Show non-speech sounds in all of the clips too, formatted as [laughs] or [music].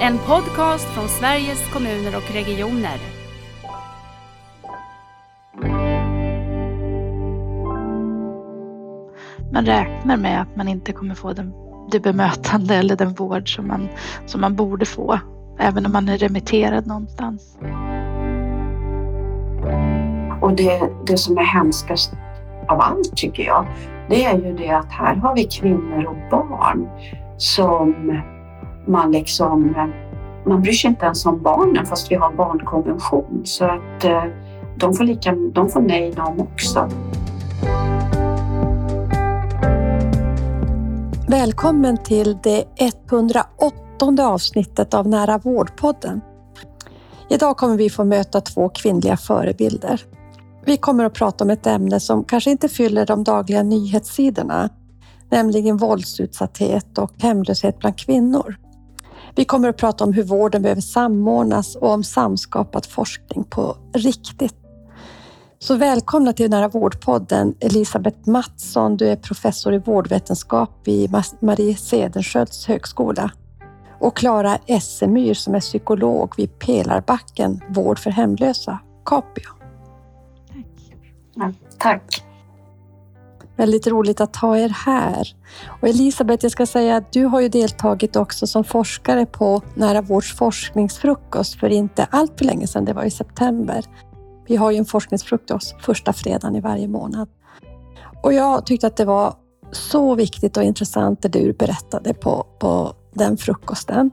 En podcast från Sveriges kommuner och regioner. Man räknar med att man inte kommer få den, det bemötande eller den vård som man, som man borde få, även om man är remitterad någonstans. Och det, det som är hemskast av allt tycker jag, det är ju det att här har vi kvinnor och barn som man liksom, man bryr sig inte ens om barnen fast vi har barnkonvention. Så att eh, de får, lika, de får nej de också. Välkommen till det 108 avsnittet av Nära vårdpodden. Idag kommer vi få möta två kvinnliga förebilder. Vi kommer att prata om ett ämne som kanske inte fyller de dagliga nyhetssidorna, nämligen våldsutsatthet och hemlöshet bland kvinnor. Vi kommer att prata om hur vården behöver samordnas och om samskapad forskning på riktigt. Så välkomna till Nära vårdpodden Elisabeth Mattsson. Du är professor i vårdvetenskap vid Marie Cederschiölds högskola och Klara Essemyr som är psykolog vid Pelarbacken Vård för hemlösa, Capio. Ja, tack. Väldigt roligt att ha er här. Och Elisabeth, jag ska säga att du har ju deltagit också som forskare på Nära vårds forskningsfrukost för inte allt för länge sedan, det var i september. Vi har ju en forskningsfrukost första fredagen i varje månad. Och jag tyckte att det var så viktigt och intressant det du berättade på, på den frukosten.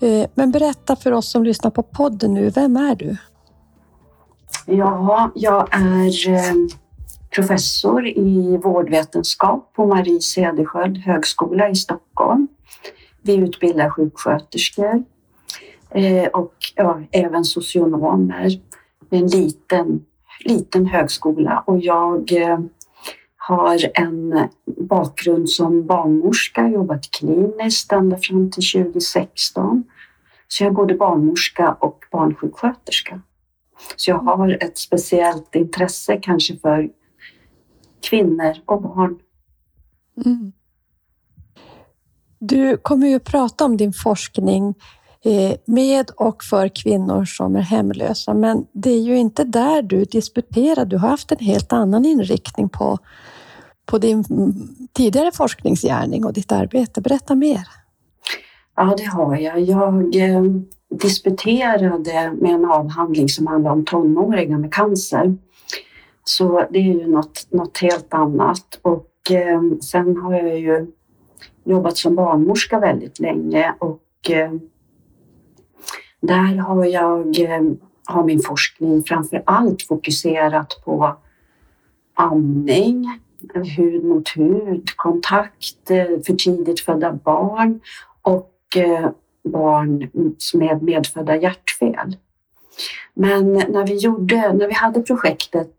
Eh, men berätta för oss som lyssnar på podden nu, vem är du? Ja, jag är eh, professor i vårdvetenskap på Marie Cederschiöld högskola i Stockholm. Vi utbildar sjuksköterskor eh, och ja, även socionomer. En liten, liten högskola och jag eh, har en bakgrund som barnmorska, jobbat kliniskt ända fram till 2016. Så jag är både barnmorska och barnsjuksköterska. Så jag har ett speciellt intresse kanske för kvinnor och barn. Mm. Du kommer ju att prata om din forskning eh, med och för kvinnor som är hemlösa, men det är ju inte där du disputerar. Du har haft en helt annan inriktning på, på din tidigare forskningsgärning och ditt arbete. Berätta mer. Ja, det har jag. Jag eh, disputerade med en avhandling som handlar om tonåringar med cancer. Så det är ju något, något helt annat. Och eh, sen har jag ju jobbat som barnmorska väldigt länge och eh, där har jag eh, har min forskning framför allt fokuserat på amning, hud mot hud, kontakt eh, för tidigt födda barn och eh, barn med medfödda hjärtfel. Men när vi, gjorde, när vi hade projektet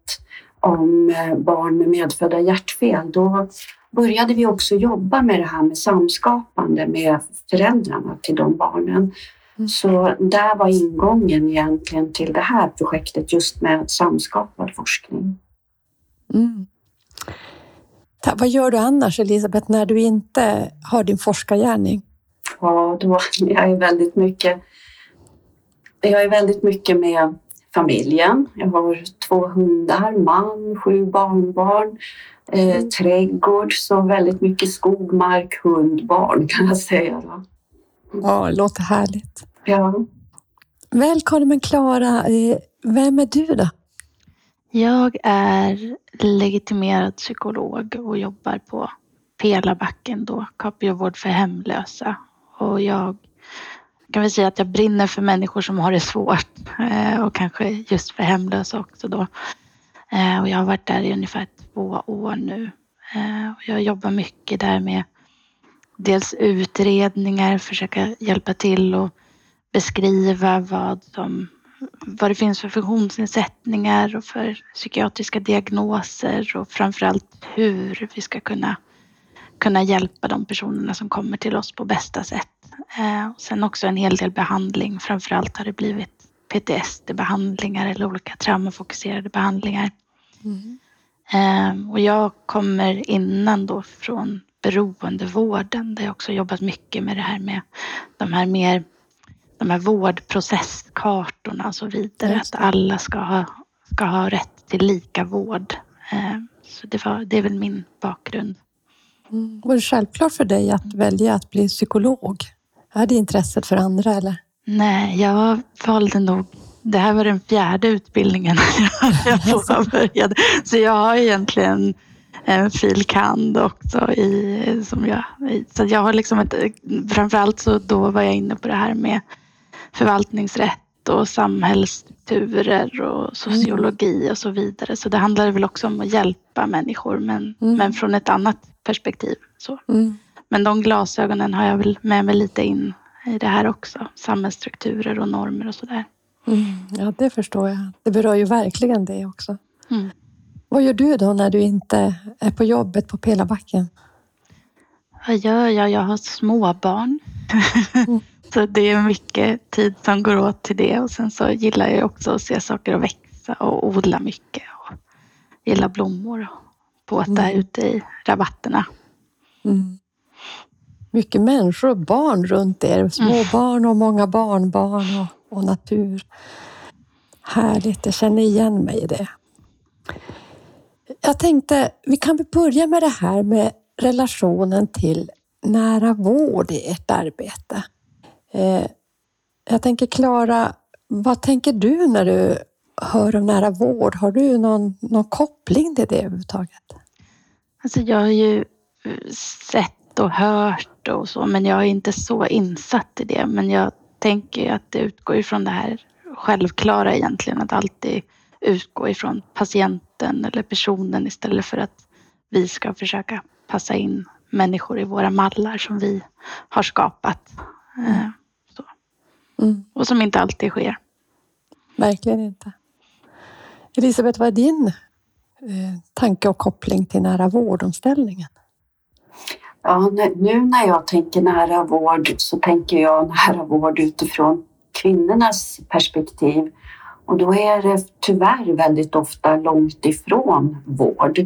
om eh, barn med medfödda hjärtfel, då började vi också jobba med det här med samskapande med föräldrarna till de barnen. Mm. Så där var ingången egentligen till det här projektet just med samskapad forskning. Mm. Vad gör du annars, Elisabeth, när du inte har din forskargärning? Ja, då, jag är väldigt mycket jag är väldigt mycket med familjen. Jag har två hundar, man, sju barnbarn, eh, mm. trädgård, så väldigt mycket skog, mark, hund, barn kan jag säga. Då. Ja, det låter härligt. Ja. Välkommen Klara. Eh, vem är du då? Jag är legitimerad psykolog och jobbar på Pelarbacken då, Capio för hemlösa. Och jag kan vi säga att jag brinner för människor som har det svårt eh, och kanske just för hemlösa också då. Eh, och jag har varit där i ungefär två år nu. Eh, och jag jobbar mycket där med dels utredningar, försöka hjälpa till och beskriva vad, de, vad det finns för funktionsnedsättningar och för psykiatriska diagnoser och framförallt hur vi ska kunna, kunna hjälpa de personerna som kommer till oss på bästa sätt. Eh, sen också en hel del behandling. Framförallt har det blivit PTSD-behandlingar eller olika traumafokuserade behandlingar. Mm. Eh, och jag kommer innan då från beroendevården där jag också jobbat mycket med det här med de här mer de här vårdprocesskartorna och så vidare. Just Att alla ska ha, ska ha rätt till lika vård. Eh, Så det, var, det är väl min bakgrund. Mm. Var det självklart för dig att välja att bli psykolog? Är det intresset för andra eller? Nej, jag valde nog... Det här var den fjärde utbildningen [laughs] jag [laughs] påbörjade. Så jag har egentligen en filkand också i, som jag, så jag har liksom ett, framförallt så då var jag inne på det här med förvaltningsrätt och samhällsstrukturer och sociologi och så vidare. Så det handlar väl också om att hjälpa människor men, Mm. men från ett annat perspektiv. Så. Mm. Men de glasögonen har jag väl med mig lite in i det här också. Samhällsstrukturer och normer och sådär. Mm. Ja, det förstår jag. Det berör ju verkligen det också. Mm. Vad gör du då när du inte är på jobbet på Pelabacken? Vad gör jag? Jag har småbarn. Mm. [laughs] så det är mycket tid som går åt till det. Och sen så gillar jag också att se saker att växa och odla mycket. Och gillar blommor och båta Mm. ute i rabatterna. Mm. Mycket människor och barn runt er. Små barn och många barnbarn och, och natur. Härligt, jag känner igen mig i det. Jag tänkte, vi kan väl börja med det här med relationen till nära vård i ert arbete. Eh, jag tänker Klara, vad tänker du när du hör om nära vård? Har du någon, någon koppling till det överhuvudtaget? Alltså jag har ju eh, sett och hört och så, men jag är inte så insatt i det. Men jag tänker att det utgår ifrån det här självklara egentligen, att alltid utgå ifrån patienten eller personen istället för att vi ska försöka passa in människor i våra mallar som vi har skapat. Så. Mm. Och som inte alltid sker. Verkligen inte. Elisabeth, vad är din eh, tanke och koppling till nära vårdomställningen? Ja, nu- när jag tänker nära vård så tänker jag nära vård utifrån kvinnornas perspektiv. Och då är det tyvärr väldigt ofta långt ifrån vård.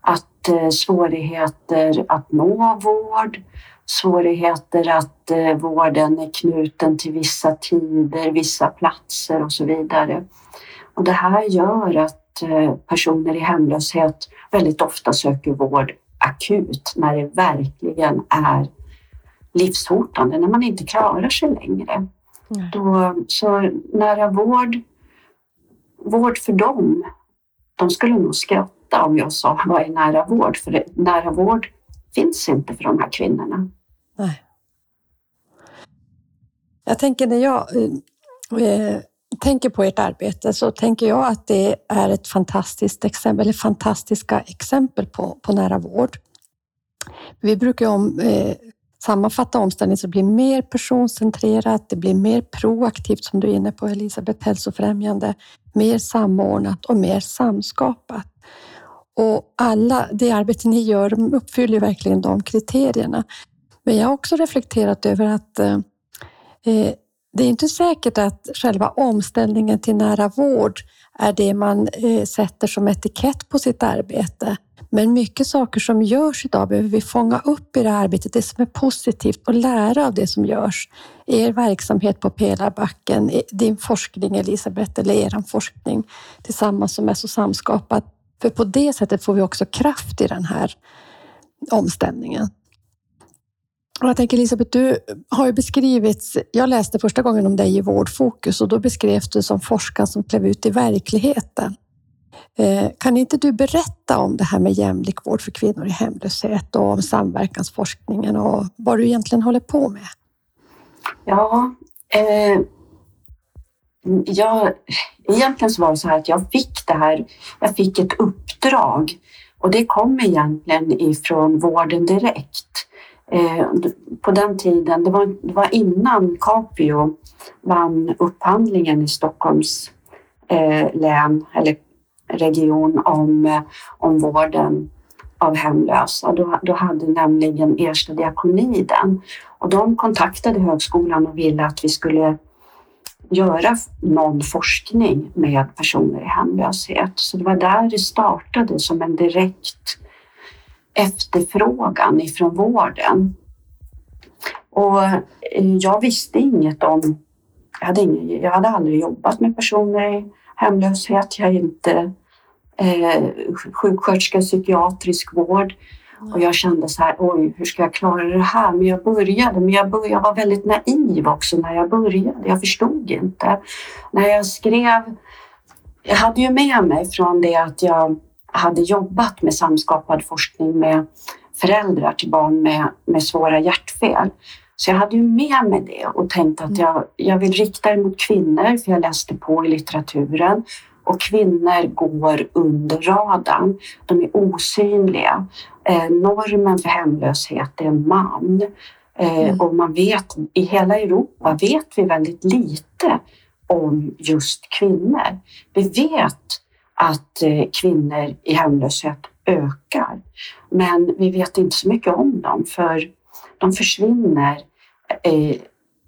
Att eh, svårigheter att nå vård, svårigheter att eh, vården är knuten till vissa tider, vissa platser och så vidare. Och det här gör att eh, personer i hemlöshet väldigt ofta söker vård akut när det verkligen är livshotande, när man inte klarar sig längre. Då, så nära vård, vård för dem, de skulle nog skratta om jag sa vad är nära vård? För det, nära vård finns inte för de här kvinnorna. Nej. Jag tänker när jag eh, eh, tänker på ert arbete så tänker jag att det är ett fantastiskt exempel, eller fantastiska exempel på, på nära vård. Vi brukar om, eh, sammanfatta omställningen så det blir mer personcentrerat, det blir mer proaktivt som du är inne på Elisabeth, hälsofrämjande, mer samordnat och mer samskapat. Och alla det arbete ni gör de uppfyller verkligen de kriterierna. Men jag har också reflekterat över att eh, eh det är inte säkert att själva omställningen till nära vård är det man eh, sätter som etikett på sitt arbete. Men mycket saker som görs idag behöver vi fånga upp i det här arbetet, det som är positivt och lära av det som görs. Er verksamhet på Pelarbacken, din forskning Elisabeth, eller er forskning tillsammans som är så samskapad. För på det sättet får vi också kraft i den här omställningen. Och jag tänker Elisabeth, du har ju beskrivits, jag läste första gången om dig i Vårdfokus och då beskrevs du som forskaren som klev ut i verkligheten. Eh, kan inte du berätta om det här med jämlik vård för kvinnor i hemlöshet och om samverkansforskningen och vad du egentligen håller på med? Ja, eh, jag, egentligen så var det så här att jag fick det här, jag fick ett uppdrag och det kom egentligen ifrån vården direkt. Eh, på den tiden, det var, det var innan Capio vann upphandlingen i Stockholms eh, län eller region om, eh, om vården av hemlösa. Då, då hade nämligen Ersta diakoni den. Och de kontaktade högskolan och ville att vi skulle göra någon forskning med personer i hemlöshet. Så det var där det startade som en direkt efterfrågan ifrån vården. Och eh, jag visste inget om jag, hade ingen, jag hade aldrig jobbat med personer i hemlöshet. Jag är inte eh, sjuksköterska i psykiatrisk vård. Och jag kände så här, oj, hur ska jag klara det här? Men jag började, men jag, började, jag var väldigt naiv också när jag började. Jag förstod inte. När jag skrev, jag hade ju med mig från det att jag hade jobbat med samskapad forskning med föräldrar till barn med, med svåra hjärtfel. Så jag hade ju med mig det och tänkte att jag, jag vill rikta det mot kvinnor, för jag läste på i litteraturen. Och kvinnor går under radarn. De är osynliga. Eh, normen för hemlöshet är man. Eh, mm. Och man vet, i hela Europa vet vi väldigt lite om just kvinnor. Vi vet att eh, kvinnor i hemlöshet ökar. Men vi vet inte så mycket om dem för de försvinner eh,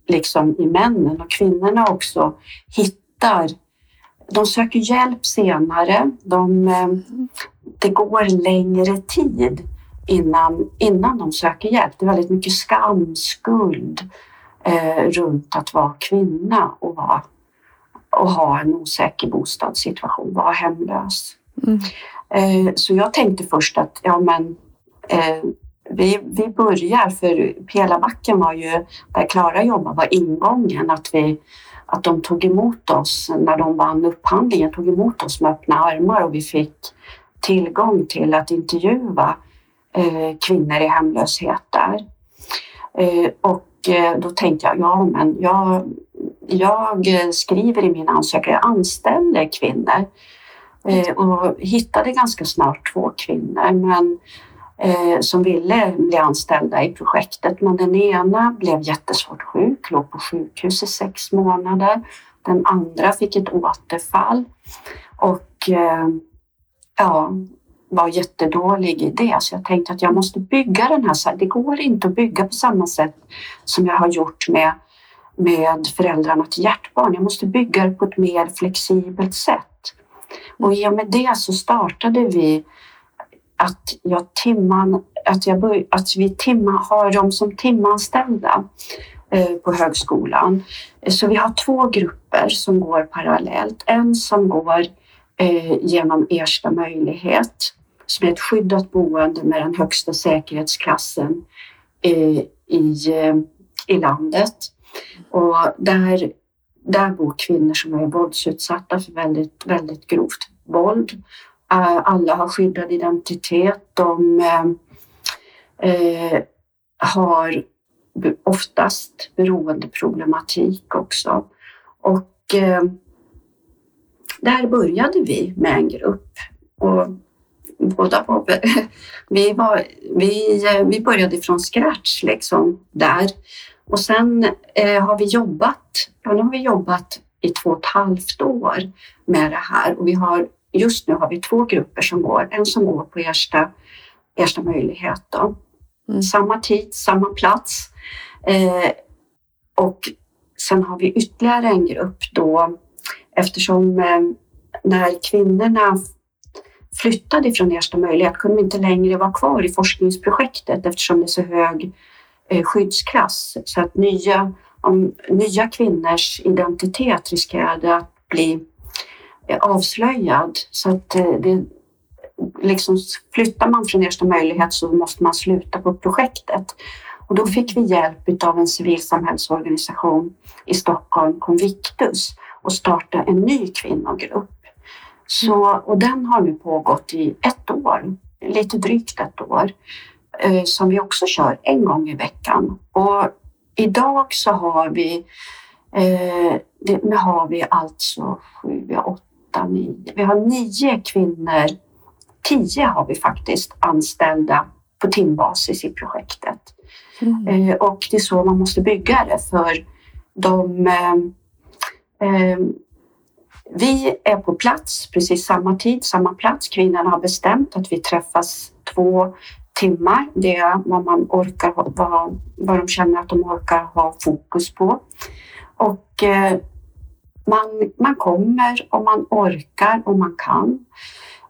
liksom i männen och kvinnorna också hittar de söker hjälp senare. De, eh, det går längre tid innan, innan de söker hjälp. Det är väldigt mycket skam, skuld eh, runt att vara kvinna och, vara, och ha en osäker bostadssituation, vara hemlös. Mm. Eh, så jag tänkte först att ja, men, eh, vi, vi börjar, för Pelabacken var ju, där Klara jobbade, var ingången att vi att de tog emot oss när de vann upphandlingen, tog emot oss med öppna armar och vi fick tillgång till att intervjua eh, kvinnor i hemlöshet där. Och då tänkte jag, ja men jag, jag eh, skriver i min ansökan, jag anställer kvinnor eh, och hittade ganska snart två kvinnor men eh, som ville bli anställda i projektet. Men den ena blev jättesvårt sjuk, låg på sjukhus i sex månader. Den andra fick ett återfall och eh, ja, var jättedålig i det. Så jag tänkte att jag måste bygga den här. Det går inte att bygga på samma sätt som jag har gjort med, med föräldrarna till hjärtbarn. Jag måste bygga det på ett mer flexibelt sätt. Och i och med det så startade vi att, jag timman, att, jag att vi timma, har dem som timanställda eh, på högskolan. Så vi har två grupper som går parallellt. En som går eh, genom Ersta möjlighet som är ett skyddat boende med den högsta säkerhetsklassen eh, i, i landet. Och där, där bor kvinnor som är våldsutsatta för väldigt, väldigt grovt våld eh, alla har skyddad identitet. De eh, eh, har oftast beroendeproblematik också. Och eh, där började vi med en grupp. Och båda var, [laughs] vi, var, vi, eh, vi började från scratch liksom där. Och sen eh, har vi jobbat, ja, nu har vi jobbat i två och ett halvt år med det här och vi har just nu har vi två grupper som går. En som går på Ersta, Ersta möjlighet. Då. Mm. Samma tid, samma plats. Eh, och sen har vi ytterligare en grupp då eftersom eh, när kvinnorna flyttade från Ersta möjlighet kunde de inte längre vara kvar i forskningsprojektet eftersom det är så hög Eh, skyddsklass. Så att nya, om, nya kvinnors identitet riskerade att bli eh, avslöjad. Så att eh, det, liksom, flyttar man från Ersta möjlighet så måste man sluta på projektet. Och då fick vi hjälp av en civilsamhällsorganisation i Stockholm, Convictus, och starta en ny kvinnogrupp. Så, och den har nu pågått i ett år, lite drygt ett år, eh, som vi också kör en gång i veckan. Och idag så har vi, eh, nu har vi alltså sju, åtta nio. Vi har nio kvinnor. Tio har vi faktiskt anställda på timbasis i projektet. Mm. Eh, och det är så man måste bygga det för de eh, eh, vi är på plats precis samma tid, samma plats. Kvinnorna har bestämt att vi träffas två timmar. Det är vad man orkar, vad, vad de känner att de orkar ha fokus på. Och eh, man, man kommer och man orkar och man kan.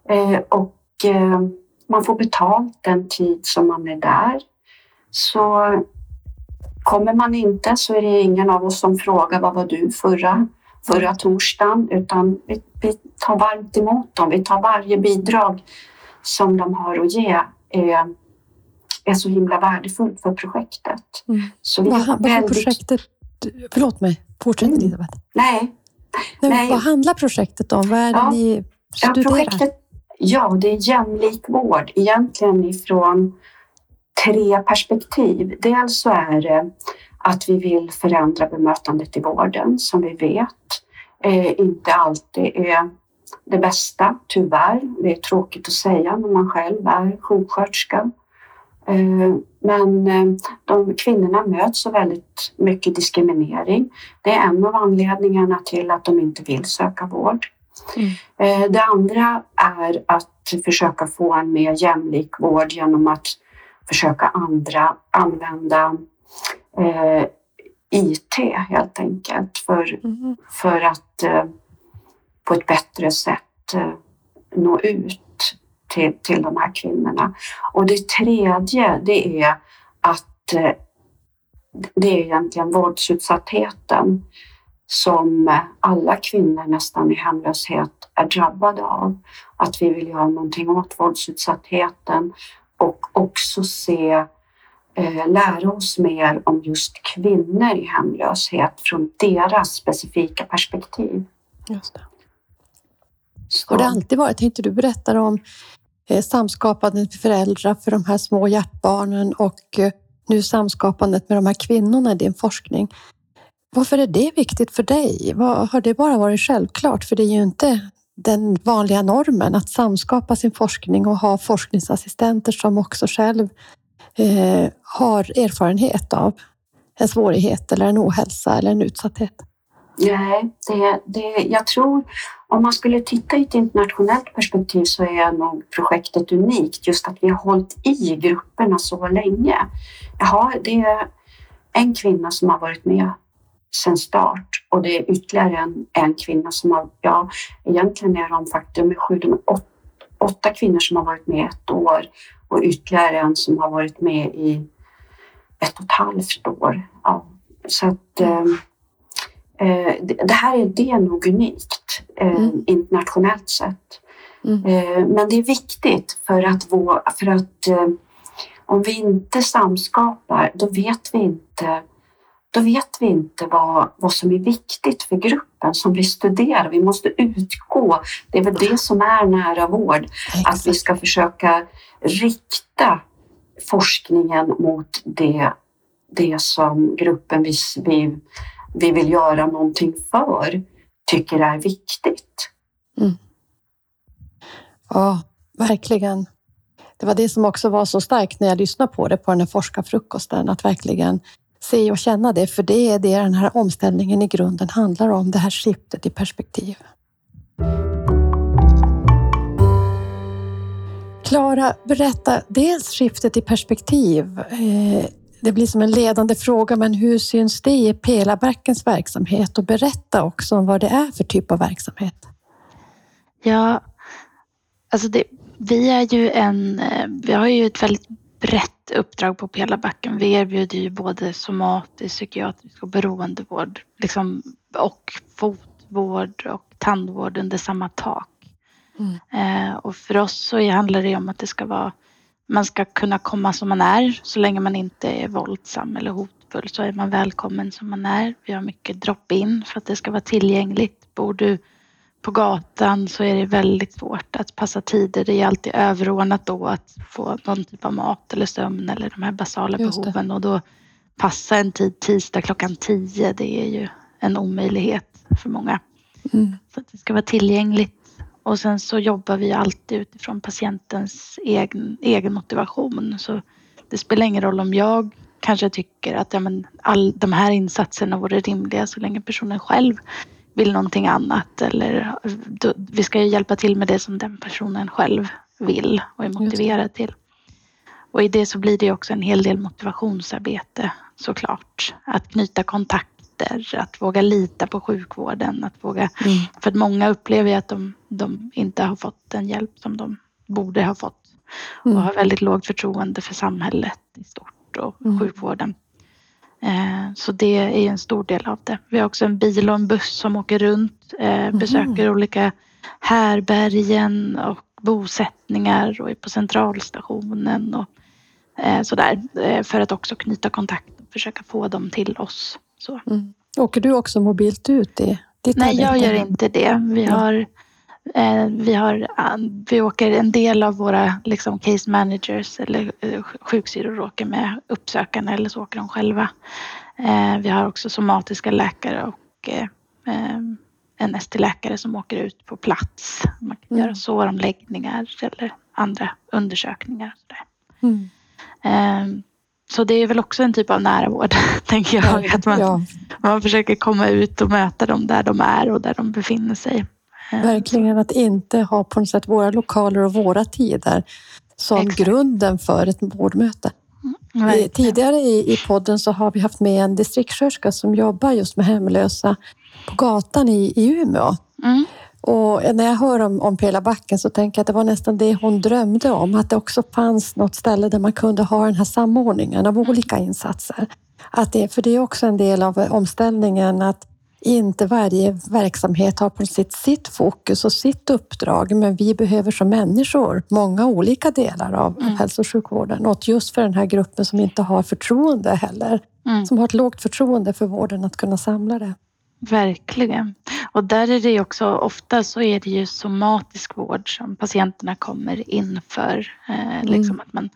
Eh, och eh, man får betalt den tid som man är där. Så kommer man inte så är det ingen av oss som frågar vad var du förra, förra torsdagen utan vi, vi tar varmt emot dem. Vi tar varje bidrag som de har att ge är, är så himla värdefullt för projektet. Mm. Så vi Vad, vad väldigt- projektet? Förlåt mig, fortsätt Mm. Elisabeth. Nej, Nej, Nej. Vad handlar projektet om? Vad är det Ja. ni Ja, studerar? projektet, ja, det är jämlik vård egentligen ifrån tre perspektiv. Dels så är det att vi vill förändra bemötandet i vården som vi vet eh, inte alltid är det bästa, tyvärr. Det är tråkigt att säga när man själv är sjuksköterska. Eh, men eh, de kvinnorna möts av väldigt mycket diskriminering. Det är en av anledningarna till att de inte vill söka vård. Eh, Det andra är att försöka få en mer jämlik vård genom att försöka andra, använda eh, IT helt enkelt för, Mm. för att eh, på ett bättre sätt eh, nå ut till, till de här kvinnorna. Och det tredje, det är att eh, det är egentligen våldsutsattheten som alla kvinnor nästan i hemlöshet är drabbade av. Att vi vill göra någonting åt våldsutsattheten och också se, eh, lära oss mer om just kvinnor i hemlöshet från deras specifika perspektiv. Just det. Så, Har det alltid varit, tänkte du berättar om Eh, samskapandet med föräldrar för de här små hjärtbarnen och eh, nu samskapandet med de här kvinnorna i din forskning. Varför är det viktigt för dig? Har det bara varit självklart? För det är ju inte den vanliga normen att samskapa sin forskning och ha forskningsassistenter som också själv eh, har erfarenhet av en svårighet eller en ohälsa eller en utsatthet. Nej, det, det, jag tror om man skulle titta i ett internationellt perspektiv så är nog projektet unikt just att vi har hållit i grupperna så länge. Jaha, det är en kvinna som har varit med sedan start och det är ytterligare en, en kvinna som har, ja egentligen är de faktiskt de sju, de är åt, åtta kvinnor som har varit med ett år och ytterligare en som har varit med i ett och ett halvt år. Ja, så att Eh, det det här är, det är nog unikt eh, Mm. internationellt sett. Mm. Eh, men det är viktigt för att, vår, för att eh, om vi inte samskapar då vet vi inte då vet vi inte vad, vad som är viktigt för gruppen som vi studerar. Vi måste utgå. Det är väl det som är nära vård. Att vi ska försöka rikta forskningen mot det, det som gruppen vi, vi, vi vill göra någonting för tycker är viktigt. Mm. Ja, verkligen. Det var det som också var så starkt när jag lyssnade på det på den här forskarfrukosten, att verkligen se och känna det, för det är det den här omställningen i grunden handlar om, det här skiftet i perspektiv. Klara, berätta dels skiftet i perspektiv. Eh, det blir som en ledande fråga, men hur syns det i Pelabackens verksamhet? Och berätta också om vad det är för typ av verksamhet. Ja, alltså det, vi är ju en, eh, vi har ju ett väldigt brett uppdrag på Pelabacken. Vi erbjuder ju både somatisk, psykiatrisk och beroendevård liksom, och fotvård och tandvård under samma tak. Eh, och för oss så handlar det om att det ska vara, man ska kunna komma som man är så länge man inte är våldsam eller hotfull så är man välkommen som man är. Vi har mycket drop-in för att det ska vara tillgängligt. Bor du på gatan så är det väldigt svårt att passa tider. Det är alltid överordnat då att få någon typ av mat eller sömn eller de här basala behoven och då passa en tid tisdag klockan 10 det är ju en omöjlighet för många. Mm. Så att det ska vara tillgängligt. Och sen så jobbar vi alltid utifrån patientens egen, egen motivation. Så det spelar ingen roll om jag kanske tycker att ja, men all, de här insatserna vore rimliga så länge personen själv vill någonting annat. Eller, då, vi ska ju hjälpa till med det som den personen själv vill och är motiverad till. Och i det så blir det också en hel del motivationsarbete såklart. Att knyta kontakter, att våga lita på sjukvården, att våga Mm. för att många upplever ju att de, de inte har fått den hjälp som de borde ha fått. Och Mm. har väldigt lågt förtroende för samhället i stort och Mm. sjukvården. Eh, så det är en stor del av det. Vi har också en bil och en buss som åker runt, eh, besöker mm. olika härbergen och bosättningar och är på centralstationen och eh, sådär. För att också knyta kontakt och försöka få dem till oss. Så. Mm. Åker du också mobilt ut i ditt Nej, arbete? jag gör inte det. Vi har Eh, vi, har, vi åker en del av våra liksom, case managers eller eh, sjuksyrror åker med uppsökarna eller så åker de själva. Eh, vi har också somatiska läkare och en ST-läkare som åker ut på plats. Man kan mm. göra såromläggningar eller andra undersökningar. Mm. Så det är väl också en typ av nära vård, [laughs] tänker jag. Att man, ja. man försöker komma ut och möta dem där de är och där de befinner sig. Verkligen att inte ha på något sätt våra lokaler och våra tider som Exakt. grunden för ett vårdmöte. Mm, Tidigare i, i podden så har vi haft med en distriktssköterska som jobbar just med hemlösa på gatan i, i Umeå. Mm. Och när jag hör om, om Pelabacken så tänker jag att det var nästan det hon drömde om, att det också fanns något ställe där man kunde ha den här samordningen av olika insatser. Att det, för det är också en del av omställningen att inte varje verksamhet har på sitt, sitt fokus och sitt uppdrag, men vi behöver som människor många olika delar av mm. hälso och sjukvården. Och just för den här gruppen som inte har förtroende heller, mm. som har ett lågt förtroende för vården, att kunna samla det. Verkligen. Och där är det också, ofta så är det ju somatisk vård som patienterna kommer in för. Eh, mm. liksom att man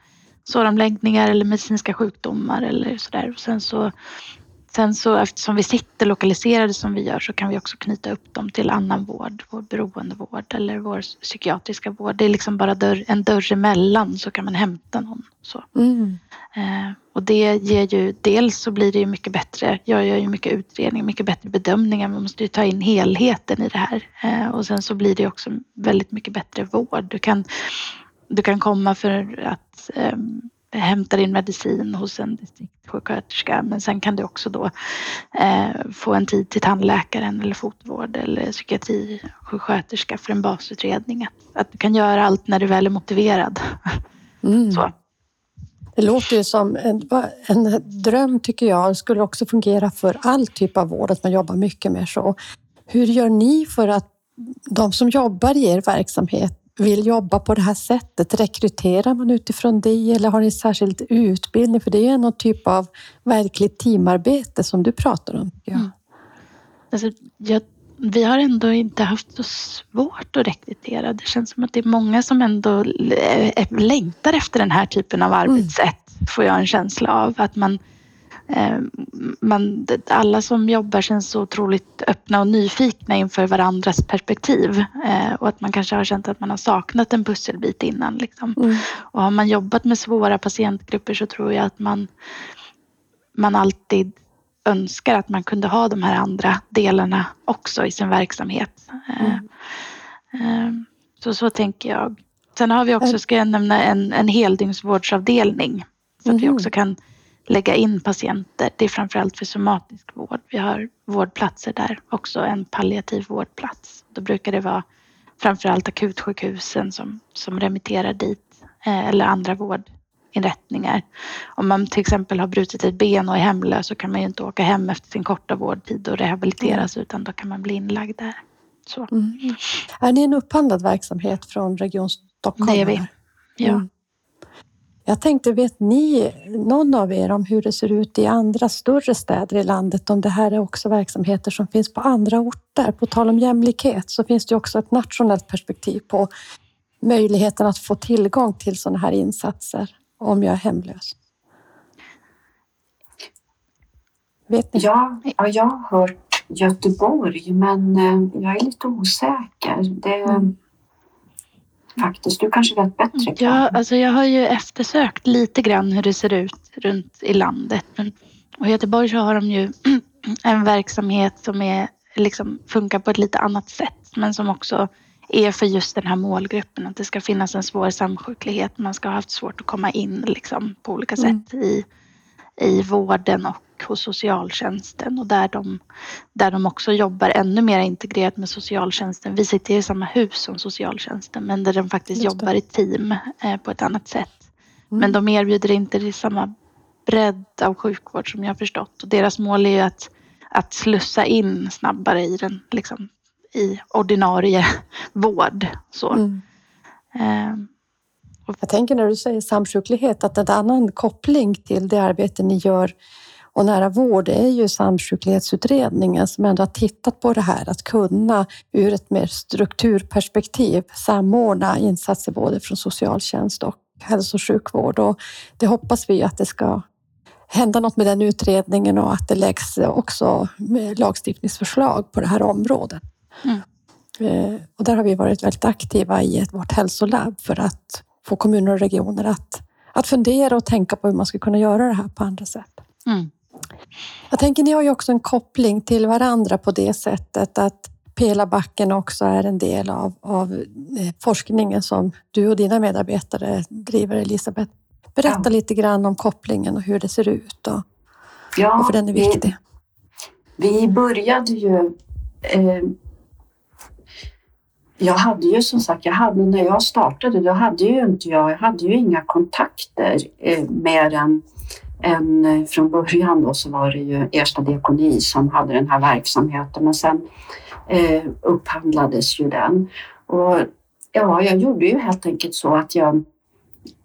såromläggningar eller medicinska sjukdomar eller sådär. Och sen så Sen så eftersom vi sitter lokaliserade som vi gör så kan vi också knyta upp dem till annan vård, vår beroendevård eller vår psykiatriska vård. Det är liksom bara dörr, en dörr emellan så kan man hämta någon. Så. Mm. Eh, och det ger ju, dels så blir det ju mycket bättre, jag gör ju mycket utredningar, mycket bättre bedömningar, man måste ju ta in helheten i det här. Eh, och sen så blir det också väldigt mycket bättre vård. Du kan, du kan komma för att eh, hämtar in medicin hos en distriktssjuksköterska men sen kan du också då eh, få en tid till tandläkaren eller fotvård eller psykiatrisjuksköterska för en basutredning. Att, att, du kan göra allt när du väl är motiverad. Mm. Så. Det låter ju som en, en dröm tycker jag. Det skulle också fungera för all typ av vård, att man jobbar mycket mer så. Hur gör ni för att de som jobbar i er verksamhet vill jobba på det här sättet? Rekryterar man utifrån det eller har ni särskild utbildning? För det är någon typ av verkligt teamarbete som du pratar om. Ja. Mm. Alltså, jag, vi har ändå inte haft så svårt att rekrytera. Det känns som att det är många som ändå längtar efter den här typen av mm. arbetssätt, mm. får jag en känsla av. Att man Eh, man, alla som jobbar känns så otroligt öppna och nyfikna inför varandras perspektiv eh, och att man kanske har känt att man har saknat en pusselbit innan. Liksom. Mm. Och har man jobbat med svåra patientgrupper så tror jag att man, man alltid önskar att man kunde ha de här andra delarna också i sin verksamhet. Eh, mm. Så så tänker jag. Sen har vi också, ska jag nämna, en, en heldygnsvårdsavdelning så att mm. vi också kan lägga in patienter. Det är framförallt för somatisk vård. Vi har vårdplatser där, också en palliativ vårdplats. Då brukar det vara framförallt akutsjukhusen som, som remitterar dit eh, eller andra vårdinrättningar. Om man till exempel har brutit ett ben och är hemlös så kan man ju inte åka hem efter sin korta vårdtid och rehabiliteras utan då kan man bli inlagd där. Mm. Är ni en upphandlad verksamhet från Region Stockholm? Det är vi. Ja. Mm. Jag tänkte, vet ni, någon av er, om hur det ser ut i andra större städer i landet? Om det här är också verksamheter som finns på andra orter? På tal om jämlikhet så finns det också ett nationellt perspektiv på möjligheten att få tillgång till sådana här insatser om jag är hemlös. Vet ni? Ja, ja jag har hört Göteborg, men eh, jag är lite osäker. Det, mm faktiskt. Du kanske vet bättre? Ja, alltså jag har ju eftersökt lite grann hur det ser ut runt i landet. Och I Göteborg så har de ju [clears throat] en verksamhet som är, liksom, funkar på ett lite annat sätt men som också är för just den här målgruppen. Att det ska finnas en svår samsjuklighet. Man ska ha haft svårt att komma in liksom, på olika mm. sätt i, i vården och hos socialtjänsten och där de, där de också jobbar ännu mer integrerat med socialtjänsten. Vi sitter i samma hus som socialtjänsten men där de faktiskt jobbar i team eh, på ett annat sätt. Mm. Men de erbjuder inte det samma bredd av sjukvård som jag har förstått. Och deras mål är ju att, att slussa in snabbare i den, liksom, i ordinarie [laughs] vård. Så. Mm. Eh, jag tänker när du säger samsjuklighet att en annan koppling till det arbete ni gör och nära vård är ju samsjuklighetsutredningen som ändå har tittat på det här att kunna ur ett mer strukturperspektiv samordna insatser både från socialtjänst och hälso och sjukvård. Och det hoppas vi att det ska hända något med den utredningen och att det läggs också lagstiftningsförslag på det här området. Mm. Eh, och där har vi varit väldigt aktiva i vårt hälsolabb för att få kommuner och regioner att, att fundera och tänka på hur man ska kunna göra det här på andra sätt. Mm. Jag tänker, ni har ju också en koppling till varandra på det sättet att Pelabacken också är en del av, av eh, forskningen som du och dina medarbetare driver, Elisabeth. Berätta ja. lite grann om kopplingen och hur det ser ut och ja, varför den är viktig. Vi, vi började ju eh, jag hade ju som sagt, jag hade, när jag startade då hade ju inte jag, jag hade ju inga kontakter eh, mer än, en, eh, från början då så var det ju Ersta diakoni som hade den här verksamheten men sen eh, upphandlades ju den. Och ja, jag gjorde ju helt enkelt så att jag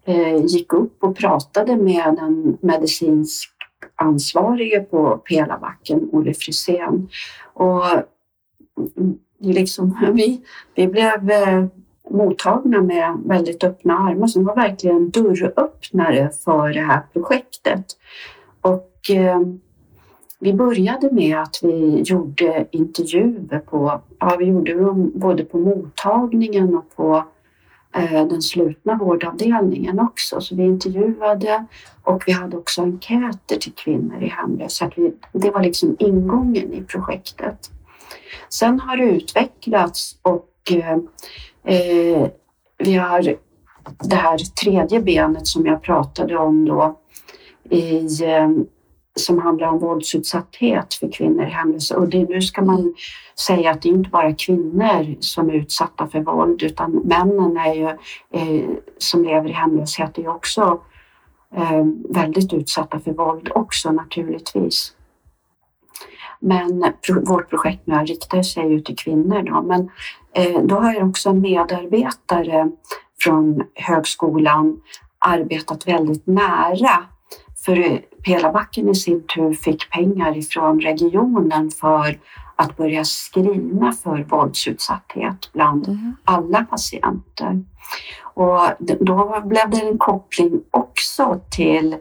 eh, gick upp och pratade med den medicinsk ansvarige på Pelabacken, Olle Frisén. Och mm, liksom, [laughs] vi, vi blev eh, mottagna med väldigt öppna armar som var verkligen dörröppnare för det här projektet. Och eh, vi började med att vi gjorde intervjuer på, ja, vi gjorde dem både på mottagningen och på eh, den slutna vårdavdelningen också. Så vi intervjuade och vi hade också enkäter till kvinnor i hemlöshet. Det var liksom ingången i projektet. Sen har det utvecklats och eh, eh, vi har det här tredje benet som jag pratade om då i, eh, som handlar om våldsutsatthet för kvinnor i hemlöshet. Och det, nu ska man säga att det är inte bara kvinnor som är utsatta för våld utan männen är ju, eh, som lever i hemlöshet är också eh, väldigt utsatta för våld också naturligtvis. Men vårt projekt nu riktar sig ju till kvinnor då. Men då har jag också en medarbetare från högskolan arbetat väldigt nära. För Pelabacken i sin tur fick pengar ifrån regionen för att börja screena för våldsutsatthet bland mm. alla patienter. Och då blev det en koppling också till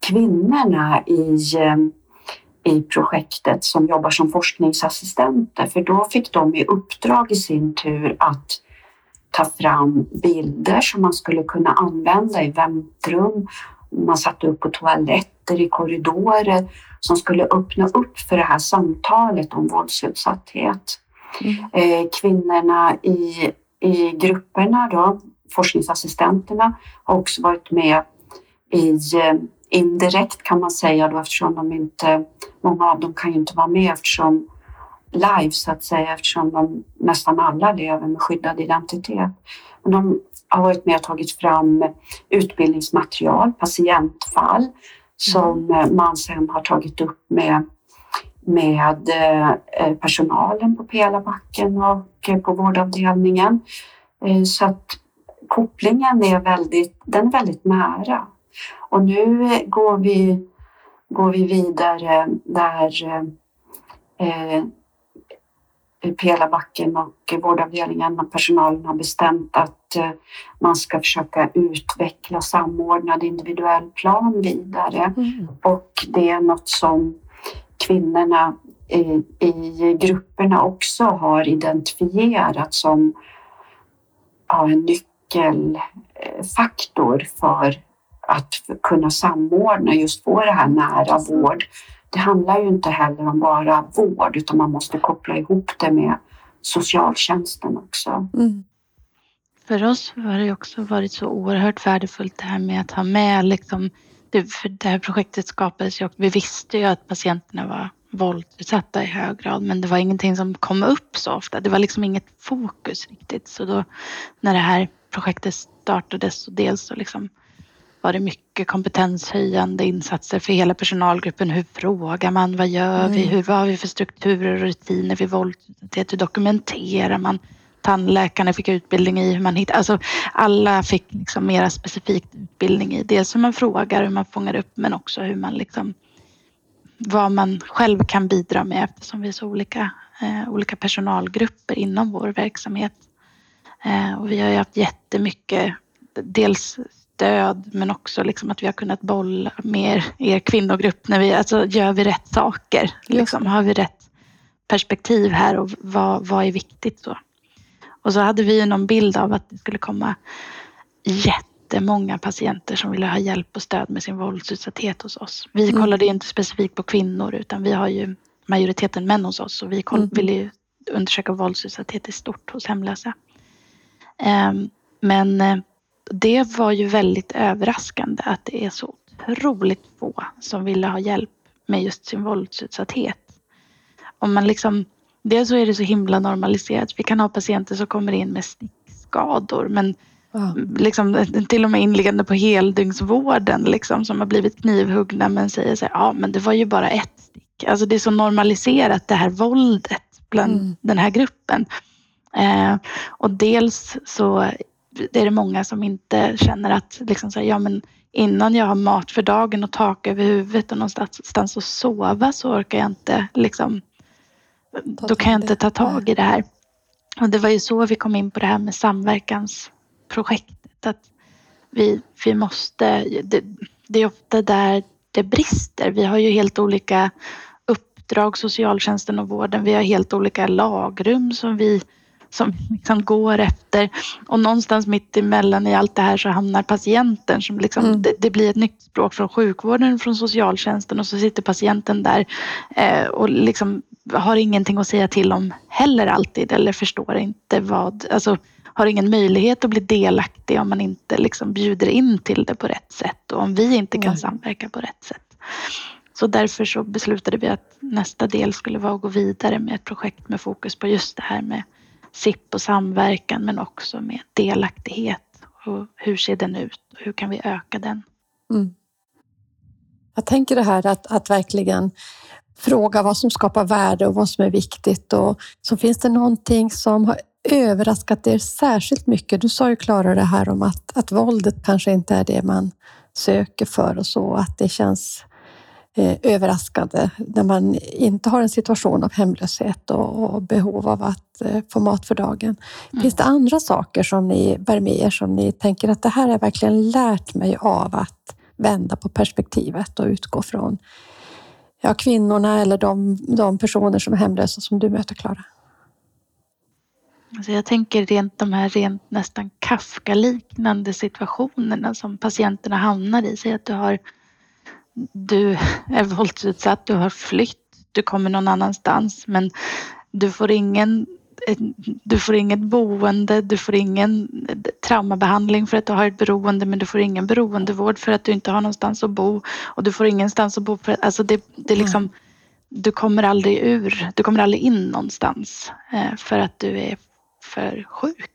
kvinnorna i eh, i projektet som jobbar som forskningsassistenter för då fick de i uppdrag i sin tur att ta fram bilder som man skulle kunna använda i väntrum. Man satte upp på toaletter, i korridorer som skulle öppna upp för det här samtalet om våldsutsatthet. Mm. Eh, kvinnorna i, i grupperna, då, forskningsassistenterna, har också varit med i eh, indirekt kan man säga då eftersom de inte, många av dem kan ju inte vara med eftersom live så att säga eftersom de nästan alla lever med skyddad identitet. Men de har varit med och tagit fram utbildningsmaterial, patientfall som mm. man sen har tagit upp med, med eh, personalen på Pelabacken och på vårdavdelningen. Eh, så att kopplingen är väldigt, den är väldigt nära. Och nu går vi, går vi vidare där eh, Pelabacken och vårdavdelningen och personalen har bestämt att eh, man ska försöka utveckla samordnad individuell plan vidare. Mm. Och det är något som kvinnorna i, i grupperna också har identifierat som ja, en nyckelfaktor för att kunna samordna, just få det här nära vård. Det handlar ju inte heller om bara vård utan man måste koppla ihop det med socialtjänsten också. Mm. För oss har det också varit så oerhört värdefullt det här med att ha med liksom, det, för det här projektet skapades ju och vi visste ju att patienterna var våldsutsatta i hög grad men det var ingenting som kom upp så ofta. Det var liksom inget fokus riktigt så då när det här projektet startades så dels så liksom var det mycket kompetenshöjande insatser för hela personalgruppen. Hur frågar man? Vad gör vi? Mm. Hur, vad har vi för strukturer och rutiner vid våldsutsatthet? Hur dokumenterar man? Tandläkarna fick utbildning i hur man hittar... Alltså alla fick liksom mera specifikt utbildning i dels hur man frågar, hur man fångar upp men också hur man liksom vad man själv kan bidra med eftersom vi är så olika, eh, olika personalgrupper inom vår verksamhet. Eh, och vi har ju haft jättemycket, dels stöd men också liksom att vi har kunnat bolla med er kvinnogrupp när vi, alltså gör vi rätt saker? Liksom, har vi rätt perspektiv här och vad, vad är viktigt då? Och så hade vi någon bild av att det skulle komma jättemånga patienter som ville ha hjälp och stöd med sin våldsutsatthet hos oss. Vi Mm. kollade inte specifikt på kvinnor utan vi har ju majoriteten män hos oss och vi koll, Mm. ville ju undersöka våldsutsatthet i stort hos hemlösa. Ehm, Men eh, det var ju väldigt överraskande att det är så otroligt få som ville ha hjälp med just sin våldsutsatthet. Om man liksom, dels så är det så himla normaliserat. Vi kan ha patienter som kommer in med stickskador men Ja. liksom, till och med inliggande på heldygnsvården liksom, som har blivit knivhuggna men säger så här, ja men det var ju bara ett stick. Alltså det är så normaliserat det här våldet bland Mm. den här gruppen. Eh, och dels så det är det många som inte känner att liksom så här, ja, men innan jag har mat för dagen och tak över huvudet och någonstans att sova så orkar jag inte liksom, då kan jag inte ta tag i det här. Och det var ju så vi kom in på det här med samverkansprojektet. Att vi, vi måste, det, det är ofta där det brister. Vi har ju helt olika uppdrag, socialtjänsten och vården. Vi har helt olika lagrum som vi som liksom går efter. Och någonstans mitt emellan i allt det här så hamnar patienten som liksom, Mm. det, det blir ett nytt språk från sjukvården, från socialtjänsten och så sitter patienten där eh, och liksom har ingenting att säga till om heller alltid eller förstår inte vad, alltså har ingen möjlighet att bli delaktig om man inte liksom bjuder in till det på rätt sätt och om vi inte kan Nej. samverka på rätt sätt. Så därför så beslutade vi att nästa del skulle vara att gå vidare med ett projekt med fokus på just det här med SIP och samverkan men också med delaktighet. Och hur ser den ut och hur kan vi öka den? Mm. Jag tänker det här att, att verkligen fråga vad som skapar värde och vad som är viktigt. Och så finns det någonting som har överraskat er särskilt mycket. Du sa ju Klara det här om att, att våldet kanske inte är det man söker för och så. Att det känns eh, överraskande när man inte har en situation av hemlöshet och, och behov av att eh, få mat för dagen. Mm. Finns det andra saker som ni bär med er som ni tänker att det här har verkligen lärt mig av att vända på perspektivet och utgå från ja, kvinnorna eller de, de personer som är hemlösa som du möter, Klara? Alltså jag tänker rent de här rent nästan Kafka-liknande situationerna som patienterna hamnar i. Säg att du har du är våldsutsatt, du har flytt, du kommer någon annanstans men du får ingen du får inget boende, du får ingen traumabehandling för att du har ett beroende men du får ingen beroendevård för att du inte har någonstans att bo och du får ingenstans att bo. För, alltså det, det är liksom, du kommer aldrig ur, du kommer aldrig in någonstans eh, för att du är för sjuk.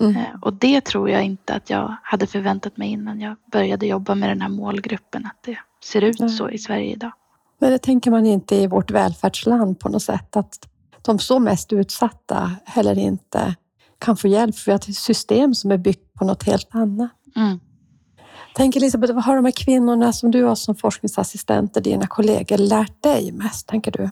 Mm. Eh, Och det tror jag inte att jag hade förväntat mig innan jag började jobba med den här målgruppen, att det ser ut Nej. så i Sverige idag. Men det tänker man inte i vårt välfärdsland på något sätt, att de så mest utsatta heller inte kan få hjälp för vi har ett system som är byggt på något helt annat. Mm. Tänk Elisabeth, vad har de här kvinnorna som du har som forskningsassistent och dina kollegor lärt dig mest, tänker du?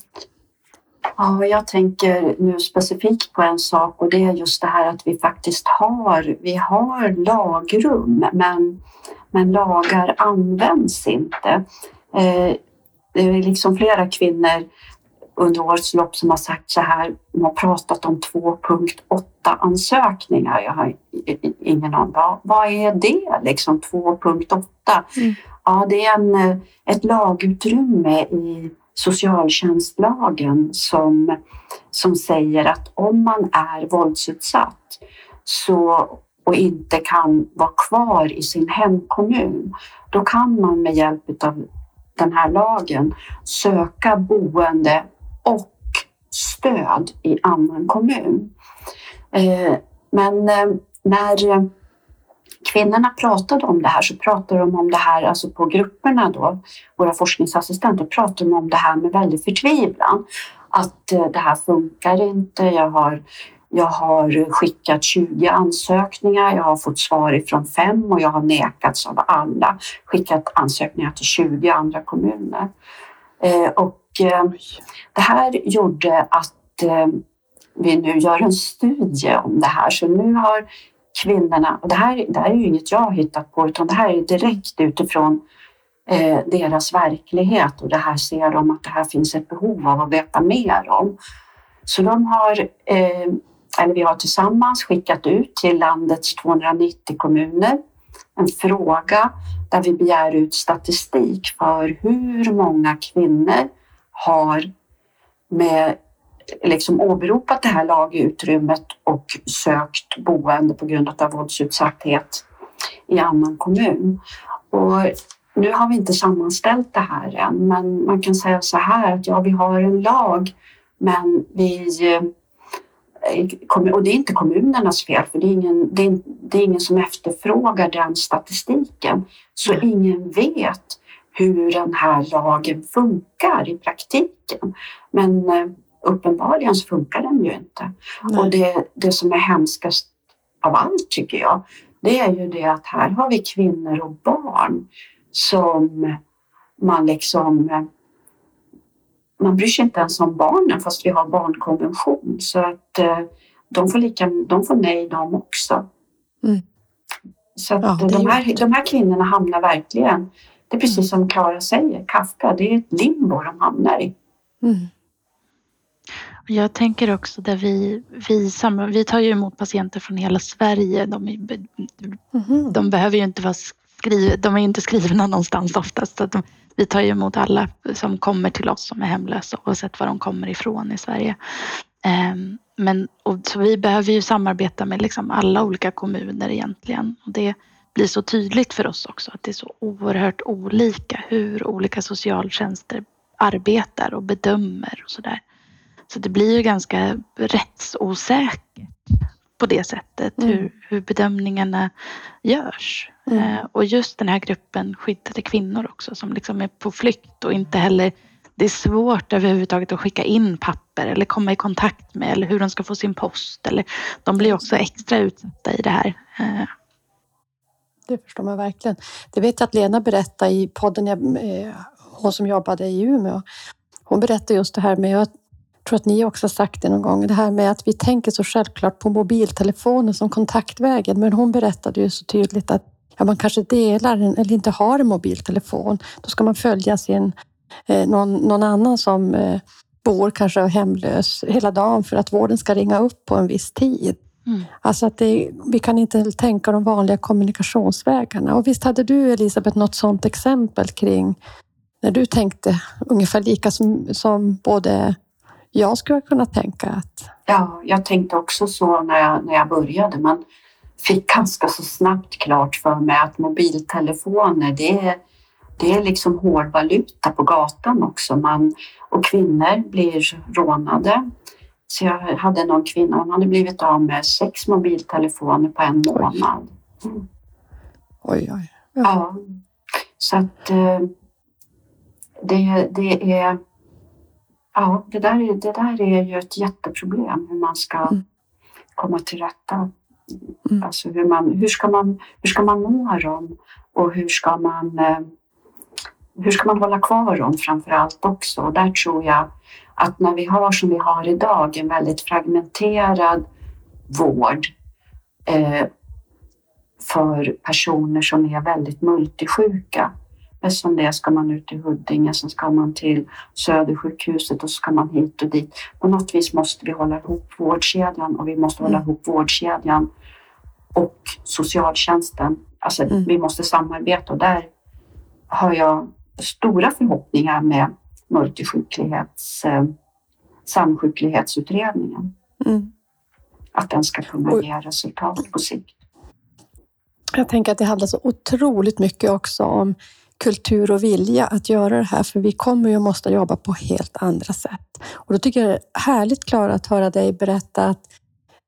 Ja, jag tänker nu specifikt på en sak och det är just det här att vi faktiskt har, vi har lagrum men, men lagar används inte. Eh, det är liksom flera kvinnor under årets lopp som har sagt så här, de har pratat om 2.8 ansökningar. Jag har ingen aning, vad, vad är det liksom 2.8? Mm. Ja, det är en, ett lagutrymme i socialtjänstlagen som, som säger att om man är våldsutsatt så, och inte kan vara kvar i sin hemkommun, då kan man med hjälp av den här lagen söka boende och stöd i annan kommun. Eh, Men eh, när kvinnorna pratade om det här så pratade de om det här, alltså på grupperna då, våra forskningsassistenter pratade de om det här med väldig förtvivlan. Att eh, det här funkar inte, jag har, jag har skickat 20 ansökningar, jag har fått svar ifrån fem och jag har nekats av alla. Skickat ansökningar till 20 andra kommuner. Eh, och eh, det här gjorde att vi nu gör en studie om det här. Så nu har kvinnorna, och det här, det här är ju inget jag har hittat på utan det här är direkt utifrån eh, deras verklighet och det här ser de att det här finns ett behov av att veta mer om. Så de har, eh, eller vi har tillsammans skickat ut till landets 290 kommuner en fråga där vi begär ut statistik för hur många kvinnor har med liksom åberopat det här lagutrymmet och sökt boende på grund av våldsutsatthet i annan kommun. Och nu har vi inte sammanställt det här än, men man kan säga så här att ja, vi har en lag, men vi eh, och det är inte kommunernas fel, för det är ingen, det är, det är ingen som efterfrågar den statistiken. Så mm. ingen vet hur den här lagen funkar i praktiken. Men eh, uppenbarligen så funkar den ju inte. Nej. Och det, det som är hemskast av allt tycker jag, det är ju det att här har vi kvinnor och barn som man liksom man bryr sig inte ens om barnen fast vi har barnkonvention så att eh, de får, lika, de får nej de också. Mm. Så att ja, de, här, de här kvinnorna hamnar verkligen, det är precis som Klara säger, Kafka, det är ett limbo de hamnar i. Mm. Jag tänker också där vi, vi, vi tar ju emot patienter från hela Sverige. De, mm. de behöver ju inte vara skriv, de är inte skrivna någonstans oftast. Så de, vi tar ju emot alla som kommer till oss som är hemlösa oavsett var de kommer ifrån i Sverige. Um, men, och, så vi behöver ju samarbeta med liksom alla olika kommuner egentligen. Och det blir så tydligt för oss också att det är så oerhört olika hur olika socialtjänster arbetar och bedömer och sådär. Så det blir ju ganska rättsosäkert på det sättet mm. hur, hur bedömningarna görs. Mm. Eh, och just den här gruppen skyddade kvinnor också som liksom är på flykt och inte heller det är svårt överhuvudtaget att skicka in papper eller komma i kontakt med eller hur de ska få sin post. Eller, de blir också extra utsatta i det här. Eh. Det förstår man verkligen. Det vet jag att Lena berättade i podden, eh, hon som jobbade i Umeå. Hon berättade just det här med att tror att ni också har sagt det någon gång, det här med att vi tänker så självklart på mobiltelefonen som kontaktvägen. Men hon berättade ju så tydligt att ja, man kanske delar en, eller inte har en mobiltelefon. Då ska man följa sin, eh, någon, någon annan som eh, bor kanske hemlös hela dagen för att vården ska ringa upp på en viss tid. Mm. Alltså att det, vi kan inte tänka de vanliga kommunikationsvägarna. Och visst hade du Elisabeth något sådant exempel kring när du tänkte ungefär lika som, som både jag skulle kunna tänka att... Ja, jag tänkte också så när jag, när jag började men fick ganska så snabbt klart för mig att mobiltelefoner det är, det är liksom hårdvaluta på gatan också. Man, och kvinnor blir rånade. Så jag hade någon kvinna, hon hade blivit av med sex mobiltelefoner på en månad. Mm. Oj, oj. Ja. ja. Så att eh, det, det är ja, det där, är, det där är ju ett jätteproblem hur man ska mm. komma till rätta. Mm. Alltså hur, man, hur, ska man, hur ska man nå dem och hur ska man, eh, hur ska man hålla kvar dem framför allt också? Och där tror jag att när vi har som vi har idag en väldigt fragmenterad vård eh, för personer som är väldigt multisjuka som det ska man ut till Huddinge, sen ska man till Södersjukhuset och så ska man hit och dit. På något vis måste vi hålla ihop vårdkedjan och vi måste hålla mm. ihop vårdkedjan och socialtjänsten. Alltså mm. vi måste samarbeta och där har jag stora förhoppningar med multisjuklighets, eh, samsjuklighetsutredningen. Mm. Att den ska kunna ge resultat på sikt. Jag tänker att det handlar så otroligt mycket också om kultur och vilja att göra det här, för vi kommer ju måste jobba på helt andra sätt. Och då tycker jag det är härligt, Klara, att höra dig berätta att,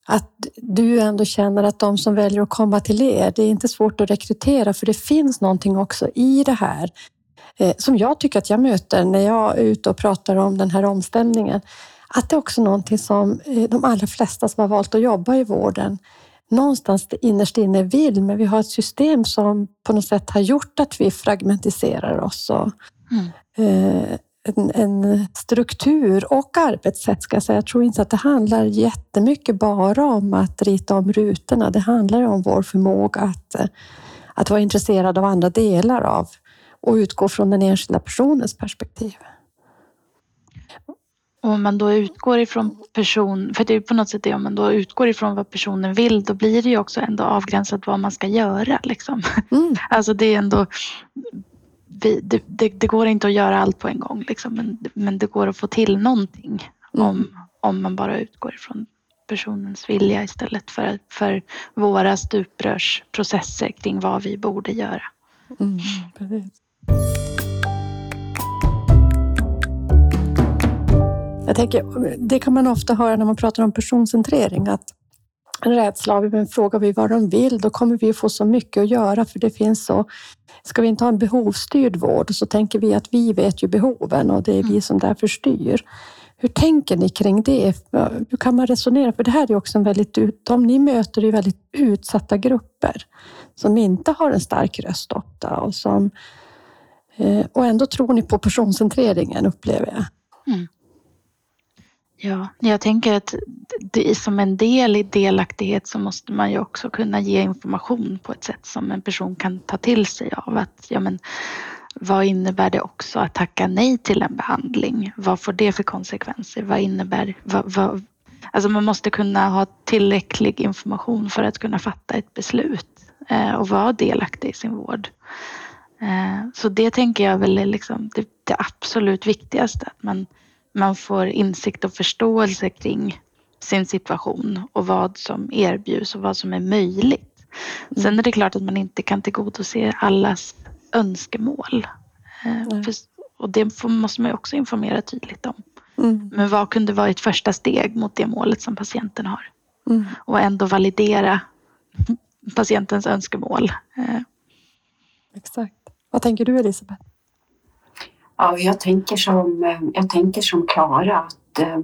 att du ändå känner att de som väljer att komma till er, det är inte svårt att rekrytera för det finns någonting också i det här eh, som jag tycker att jag möter när jag är ute och pratar om den här omställningen. Att det är också någonting som eh, de allra flesta som har valt att jobba i vården någonstans innerst inne vill, men vi har ett system som på något sätt har gjort att vi fragmentiserar oss. Och, mm en, en, struktur och arbetssätt ska jag säga. Jag tror inte att det handlar jättemycket bara om att rita om rutorna. Det handlar om vår förmåga att, att vara intresserad av andra delar av och utgå från den enskilda personens perspektiv. Om man då utgår ifrån person, för det är på något sätt det, om man då utgår ifrån vad personen vill, då blir det ju också ändå avgränsat vad man ska göra. Liksom. Mm. [laughs] Alltså det är ändå vi, det, det, det, går inte att göra allt på en gång, liksom, men, men det går att få till någonting mm. om, om man bara utgår ifrån personens vilja istället för, för våra stuprörsprocesser kring vad vi borde göra. Mm, Jag tänker, det kan man ofta höra när man pratar om personcentrering, att rädsla. Men frågar vi vad de vill, då kommer vi få så mycket att göra för det finns så. Ska vi inte ha en behovsstyrd vård så tänker vi att vi vet ju behoven och det är vi mm. som därför styr. Hur tänker ni kring det? Hur kan man resonera? För det här är också en väldigt, de ni möter är väldigt utsatta grupper som inte har en stark röst ofta och som eh, och ändå tror ni på personcentreringen upplever jag. Mm. Ja, jag tänker att det som en del i delaktighet så måste man ju också kunna ge information på ett sätt som en person kan ta till sig av. Att, ja, men, vad innebär det också att tacka nej till en behandling? Vad får det för konsekvenser? Vad innebär... Vad, vad, alltså man måste kunna ha tillräcklig information för att kunna fatta ett beslut eh, och vara delaktig i sin vård. Eh, så det tänker jag väl är liksom det, det absolut viktigaste. Att man man får insikt och förståelse kring sin situation och vad som erbjuds och vad som är möjligt. Mm. Sen är det klart att man inte kan tillgodose allas önskemål. Mm. och det måste man också informera tydligt om. Mm. Men vad kunde vara ett första steg mot det målet som patienten har? Mm. Och ändå validera patientens önskemål. Eh. Exakt. Vad tänker du Elisabeth? Ja, jag tänker som, eh, jag tänker som Klara att eh,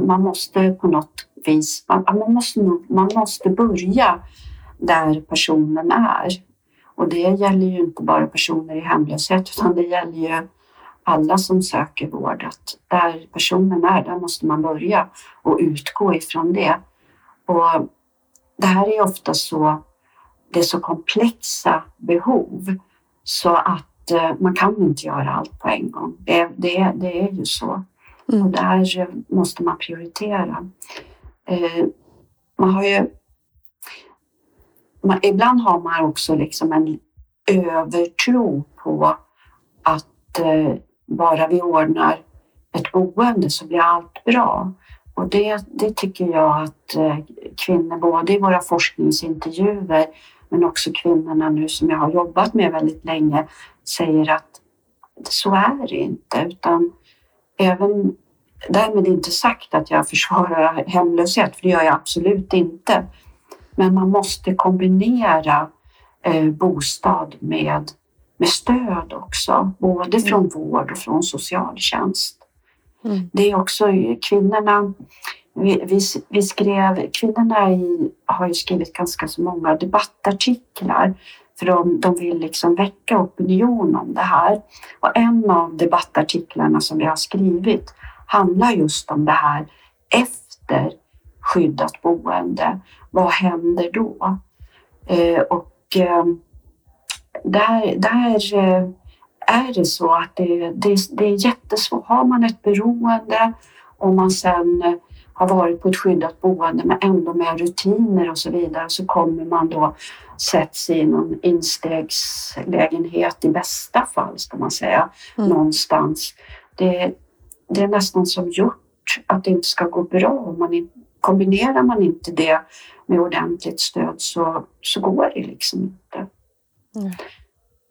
man måste på något vis, man, man, måste, man måste börja där personen är. Och det gäller ju inte bara personer i hemlöshet utan det gäller ju alla som söker vård. Att där personen är, där måste man börja och utgå ifrån det. Och det här är ofta så, det är så komplexa behov så att Eh, man kan inte göra allt på en gång. Det, det, det är ju så. Mm. Och där eh, måste man prioritera. Eh, man har ju... Man, ibland har man också liksom en övertro på att bara vi ordnar ett boende så blir allt bra. Och det, det tycker jag att kvinnor, både i våra forskningsintervjuer men också kvinnorna nu som jag har jobbat med väldigt länge, säger att så är det inte. Utan även därmed inte sagt att jag försvarar hemlöshet, för det gör jag absolut inte. Men man måste kombinera eh, bostad med, med stöd också, både mm. från vård och från socialtjänst. Mm. Det är också kvinnorna, vi, vi, vi, skrev, kvinnorna i, har ju skrivit ganska så många debattartiklar för de, de vill liksom väcka opinion om det här. Och en av debattartiklarna som vi har skrivit handlar just om det här efter skyddat boende. Vad händer då? Eh, och eh, där, där eh, är det så att det, det, det är jättesvårt. Har man ett beroende och man sen eh, har varit på ett skyddat boende men ändå med rutiner och så vidare så kommer man då sätts i någon instegslägenhet i bästa fall ska man säga mm. någonstans. Det, det är nästan som gjort att det inte ska gå bra. Om man kombinerar man inte det med ordentligt stöd så, så går det liksom inte. Mm.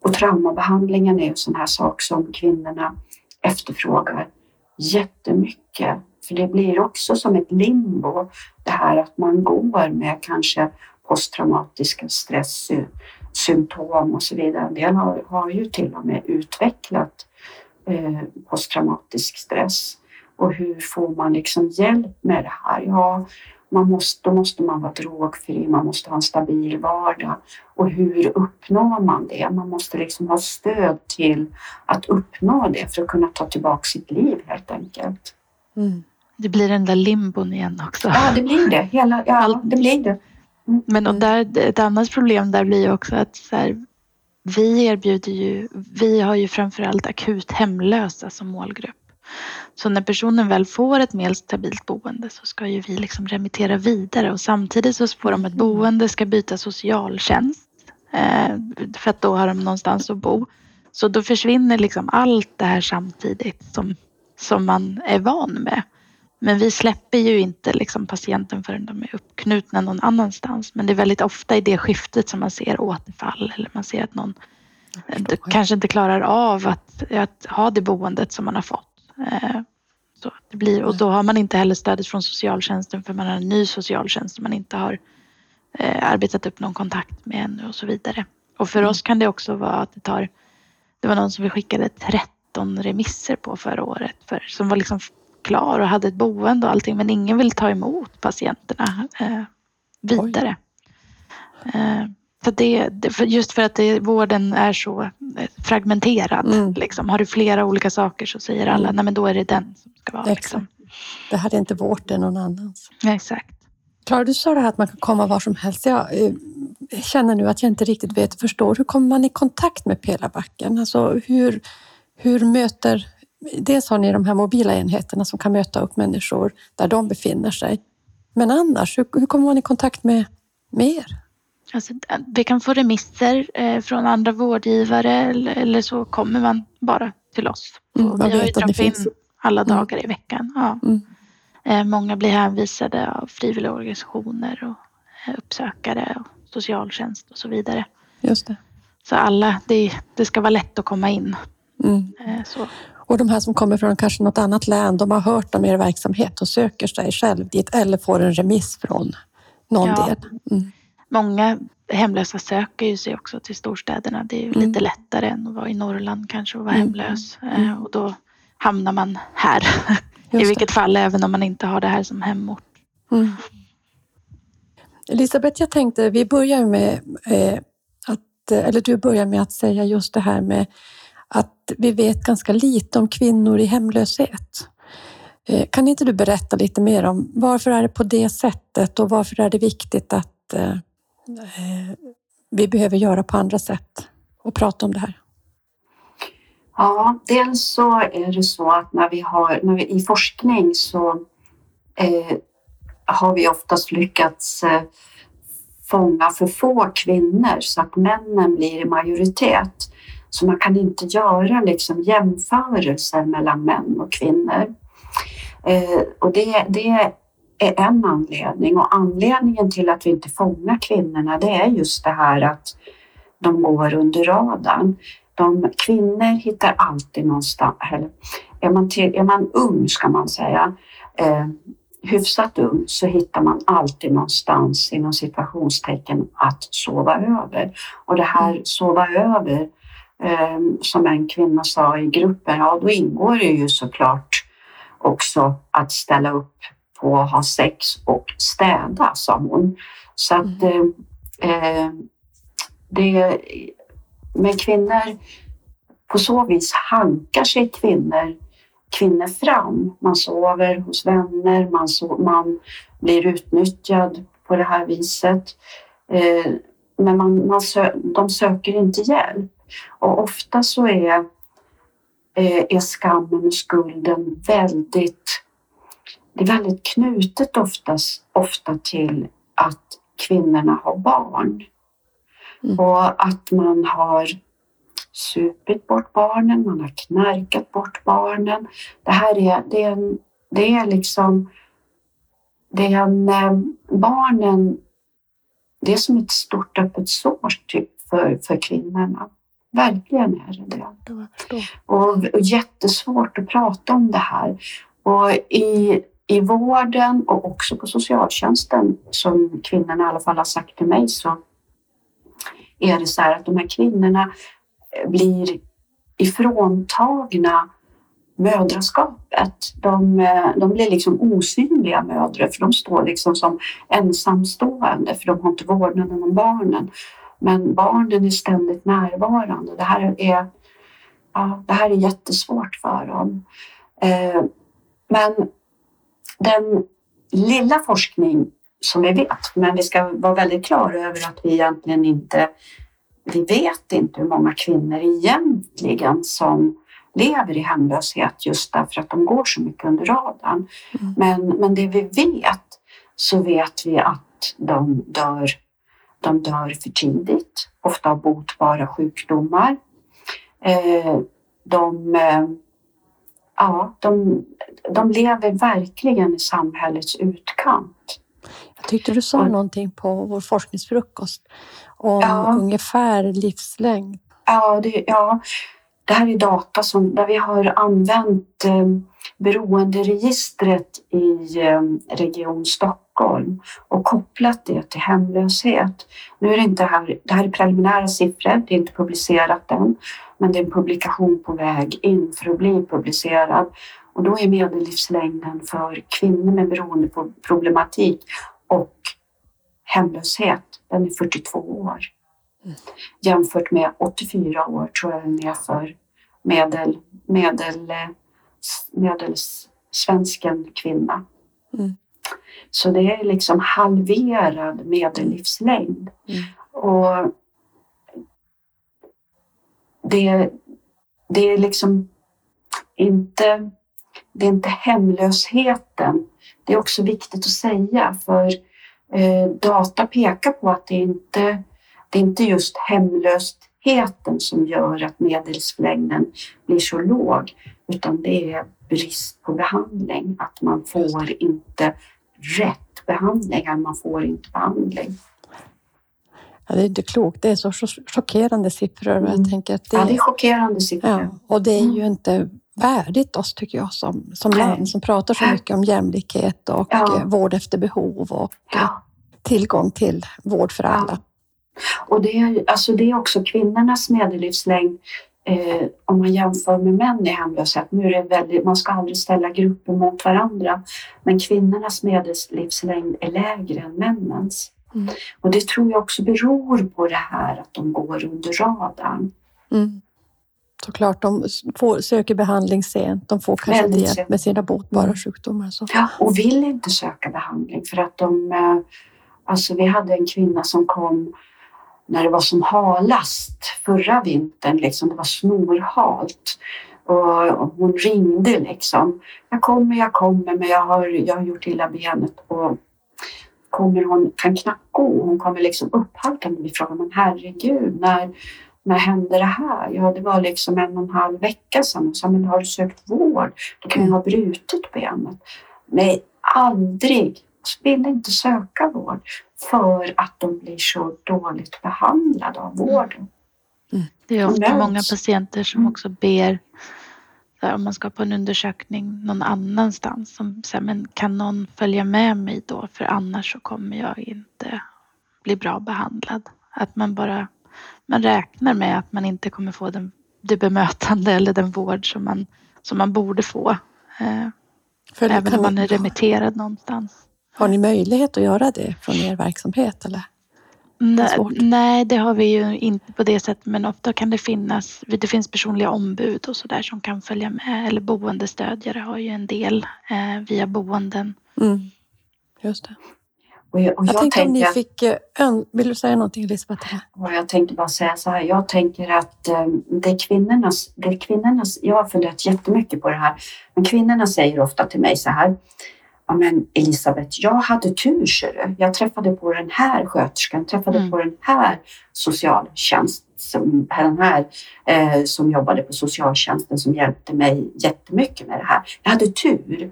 Och traumabehandlingen är en sån här sak som kvinnorna efterfrågar jättemycket för det blir också som ett limbo, det här att man går med kanske posttraumatiska stresssymptom och så vidare. En del har, har ju till och med utvecklat eh, posttraumatisk stress. Och hur får man liksom hjälp med det här? Ja, man måste, då måste man vara drogfri, man måste ha en stabil vardag. Och hur uppnår man det? Man måste liksom ha stöd till att uppnå det för att kunna ta tillbaka sitt liv helt enkelt. Mm. Det blir den där limbon igen också. Ja, det blir det. Hela, ja, det blir det. Mm. Men och där, ett annat problem där blir också att så här, vi erbjuder ju, vi har ju framförallt akut hemlösa som målgrupp. Så när personen väl får ett mer stabilt boende så ska ju vi liksom remittera vidare och samtidigt så får de ett mm. boende, ska byta socialtjänst eh, för att då har de någonstans att bo. Så då försvinner liksom allt det här samtidigt som, som man är van med. Men vi släpper ju inte liksom patienten förrän de är uppknutna någon annanstans. Men det är väldigt ofta i det skiftet som man ser återfall eller man ser att någon kanske inte klarar av att, att ha det boendet som man har fått. Eh, så det blir, och då har man inte heller stödet från socialtjänsten för man har en ny socialtjänst som man inte har eh, arbetat upp någon kontakt med ännu och så vidare. Och för mm. oss kan det också vara att det tar, det var någon som vi skickade 13 remisser på förra året för, som var liksom klar och hade ett boende och allting men ingen vill ta emot patienterna eh, vidare. Eh, så det, just för att det, vården är så eh, fragmenterad. Mm. Liksom. Har du flera olika saker så säger alla, mm. nej men då är det den som ska vara. Liksom. Det här är inte vårt, det är någon annans. Ja, exakt. Klara, du sa det här att man kan komma var som helst. Jag eh, känner nu att jag inte riktigt vet och förstår. Hur kommer man i kontakt med Pelarbacken? Alltså hur, hur möter... Dels har ni de här mobila enheterna som kan möta upp människor där de befinner sig. Men annars, hur, hur kommer man i kontakt med, med er? Alltså, vi kan få remisser eh, från andra vårdgivare eller, eller, så kommer man bara till oss. Mm, vi har ju dragit in alla mm. dagar mm. i veckan. Ja. Mm. Eh, många blir hänvisade av frivilliga organisationer och eh, uppsökare och socialtjänst och så vidare. Just det. Så alla, det, det ska vara lätt att komma in. Mm. Eh, så. Och de här som kommer från kanske något annat län, de har hört om er verksamhet och söker sig själv dit eller får en remiss från någon ja. del. Mm. Många hemlösa söker ju sig också till storstäderna. Det är ju mm. lite lättare än att vara i Norrland kanske och vara mm. hemlös. Eh, mm. Och då hamnar man här. [laughs] I vilket fall, även om man inte har det här som hemort. Mm. Elisabeth, jag tänkte vi börjar med eh, att, eller du börjar med att säga just det här med att vi vet ganska lite om kvinnor i hemlöshet. Eh, kan inte du berätta lite mer om varför är det på det sättet och varför är det viktigt att eh, eh, vi behöver göra på andra sätt och prata om det här? Ja, dels så är det så att när vi har, när vi, i forskning så eh, har vi oftast lyckats eh, fånga för få kvinnor så att männen blir i majoritet. Så man kan inte göra liksom jämförelser mellan män och kvinnor. Eh, och det, det är en anledning och anledningen till att vi inte fångar kvinnorna det är just det här att de går under radarn. De, kvinnor hittar alltid någonstans, eller är man, till, är man ung ska man säga, eh, hyfsat ung så hittar man alltid någonstans inom situationstecken att sova över. Och det här sova över som en kvinna sa i gruppen, ja då ingår det ju såklart också att ställa upp på att ha sex och städa, sa hon. Så att eh, det, med kvinnor, på så vis hankar sig kvinnor, kvinnor fram. Man sover hos vänner, man, so, man blir utnyttjad på det här viset. Eh, men man, man sö, de söker inte hjälp. Och ofta så är, eh, är skammen och skulden väldigt det är väldigt knutet oftast, ofta till att kvinnorna har barn. Mm. Och att man har supit bort barnen, man har knarkat bort barnen. Det här är, det är, en, det är liksom... Det är en, eh, barnen, det är som ett stort öppet sår typ för, för kvinnorna. Verkligen är det det. Och, och jättesvårt att prata om det här. Och i i vården och också på socialtjänsten, som kvinnorna i alla fall har sagt till mig, så är det så här att de här kvinnorna blir ifråntagna mödraskapet. De, eh, de blir liksom osynliga mödrar för de står liksom som ensamstående för de har inte vårdnaden om barnen. Men barnen är ständigt närvarande. Det här är, ja, det här är jättesvårt för dem. Eh, men den lilla forskning som vi vet, men vi ska vara väldigt klara över att vi egentligen inte vi vet inte hur många kvinnor egentligen som lever i hemlöshet just därför att de går så mycket under radarn. Mm. Men, men det vi vet så vet vi att de dör, de dör för tidigt, ofta av botbara sjukdomar. Eh, de, eh, ja, de, de lever verkligen i samhällets utkant. Jag tyckte du sa mm. någonting på vår forskningsfrukost om ja. ungefär livslängd. Ja, det, ja, det här är data som, där vi har använt eh, beroenderegistret i eh, Region Stockholm och kopplat det till hemlöshet. Nu är det inte här, det här är preliminära siffror, det är inte publicerat än, men det är en publikation på väg in för att bli publicerad. Och då är medellivslängden för kvinnor med beroendeproblematik och hemlöshet, den är 42 år. Jämfört med 84 år tror jag den är för medel, medel, medelsvensken kvinna. Mm. Så det är liksom halverad medellivslängd. Mm. Och det, det är liksom inte, det är inte hemlösheten. Det är också viktigt att säga för eh, data pekar på att det inte det är inte just hemlösheten som gör att medellivslängden blir så låg, utan det är brist på behandling. Att man får inte rätt behandling, man får inte behandling. Ja, det är inte klokt. Det är så chockerande siffror. Mm. Jag tänker att det, ja, det är chockerande siffror. Ja, och det är ju mm. inte värdigt oss, tycker jag, som, som land som pratar så mycket om jämlikhet och ja. vård efter behov och ja. tillgång till vård för alla. Och det är, alltså det är också kvinnornas medellivslängd eh, om man jämför med män i hemlöshet. Nu är det väldigt, man ska aldrig ställa grupper mot varandra, men kvinnornas medellivslängd är lägre än männens. Mm. Och det tror jag också beror på det här att de går under radarn. Mm. Såklart, de får, söker behandling sent. De får kanske inte hjälp med sina botbara mm. sjukdomar. Så. Ja, och vill inte söka behandling för att de... Eh, alltså vi hade en kvinna som kom när det var som halast förra vintern, liksom, det var snorhalt. Och hon ringde liksom. Jag kommer, jag kommer, men jag har, jag har gjort illa benet. Och kommer hon, kan knappt gå. Hon kommer liksom upphalkande. Vi frågar, men herregud, när, när hände det här? Ja, det var liksom en och en halv vecka sedan. Hon sa, men har du sökt vård? Du kan ju ha brutit benet. Nej, aldrig vill inte söka vård för att de blir så dåligt behandlade av vården. Mm. Det är ofta många patienter som mm. också ber om man ska på en undersökning någon annanstans som säger men kan någon följa med mig då för annars så kommer jag inte bli bra behandlad. Att man bara man räknar med att man inte kommer få den, det bemötande eller den vård som man, som man borde få. Eh, även om man är remitterad någonstans. Har ni möjlighet att göra det från er verksamhet? Eller? Nej, nej, det har vi ju inte på det sättet, men ofta kan det finnas, det finns personliga ombud och så där som kan följa med, eller boendestödjare har ju en del eh, via boenden. Mm. Just det. Och jag, och jag, jag tänkte om ni fick, eh, vill du säga någonting Elisabeth? Och jag tänkte bara säga så här, jag tänker att um, det är kvinnornas, det är kvinnornas, jag har funderat jättemycket på det här, men kvinnorna säger ofta till mig så här, ja men Elisabeth, jag hade tur ser du. Jag träffade på den här sköterskan, träffade mm. på den här socialtjänst, som, den här eh, som jobbade på socialtjänsten som hjälpte mig jättemycket med det här. Jag hade tur.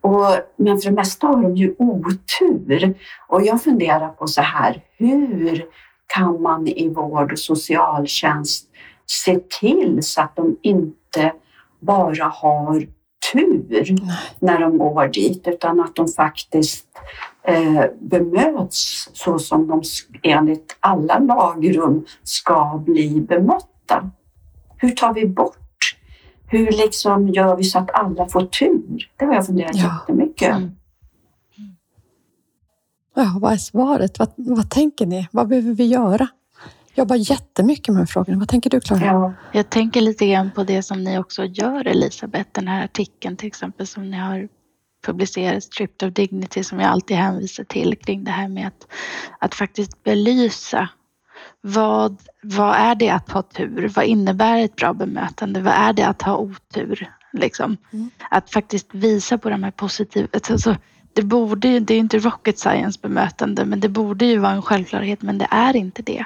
Och, men för det mesta har de ju otur. Och jag funderar på så här, hur kan man i vård och socialtjänst se till så att de inte bara har tur när de går dit utan att de faktiskt eh, bemöts så som de enligt alla lagrum ska bli bemötta. Hur tar vi bort? Hur liksom gör vi så att alla får tur? Det har jag funderat ja. jättemycket mm. Ja, vad är svaret? Vad, vad tänker ni? Vad behöver vi göra? Jobbar jättemycket med frågorna. Vad tänker du Klara? Ja, jag tänker lite grann på det som ni också gör Elisabeth, den här artikeln till exempel som ni har publicerat, Stripped of Dignity, som jag alltid hänvisar till kring det här med att, att faktiskt belysa vad, vad är det att ha tur? Vad innebär ett bra bemötande? Vad är det att ha otur? Liksom. Mm. Att faktiskt visa på de här positiva... Alltså, det, borde, det är inte rocket science bemötande men det borde ju vara en självklarhet men det är inte det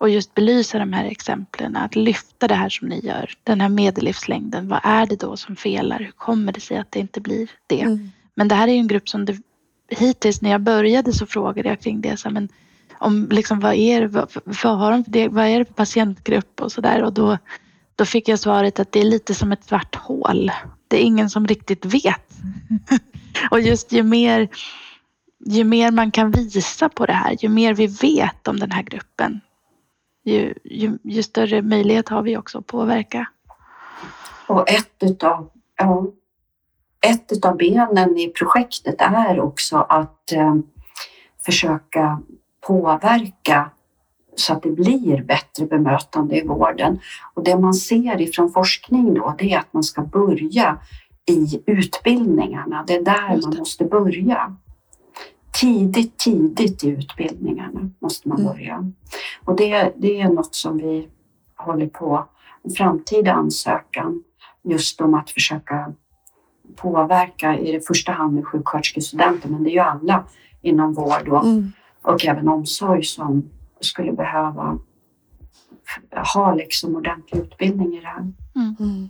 och just belysa de här exemplen, att lyfta det här som ni gör, den här medellivslängden. Vad är det då som felar? Hur kommer det sig att det inte blir det? Mm. Men det här är ju en grupp som det, hittills när jag började så frågade jag kring det. Så, men, om liksom, vad, är, vad, vad, har de, det, vad är det för patientgrupp och sådär och då, då fick jag svaret att det är lite som ett svart hål. Det är ingen som riktigt vet. [laughs] och just ju mer, ju mer man kan visa på det här, ju mer vi vet om den här gruppen, ju, ju, ju större möjlighet har vi också att påverka. Och ett utav, ja, ett utav benen i projektet är också att eh, försöka påverka så att det blir bättre bemötande i vården. Och det man ser ifrån forskning då, det är att man ska börja i utbildningarna. Det är där man måste börja tidigt, tidigt i utbildningarna måste man mm. börja. Och det, det är något som vi håller på, en framtida ansökan, just om att försöka påverka i det första hand med sjuksköterskestudenter, men det är ju alla inom vård och, mm. och även omsorg som skulle behöva ha liksom ordentlig utbildning i det här. Mm. mm.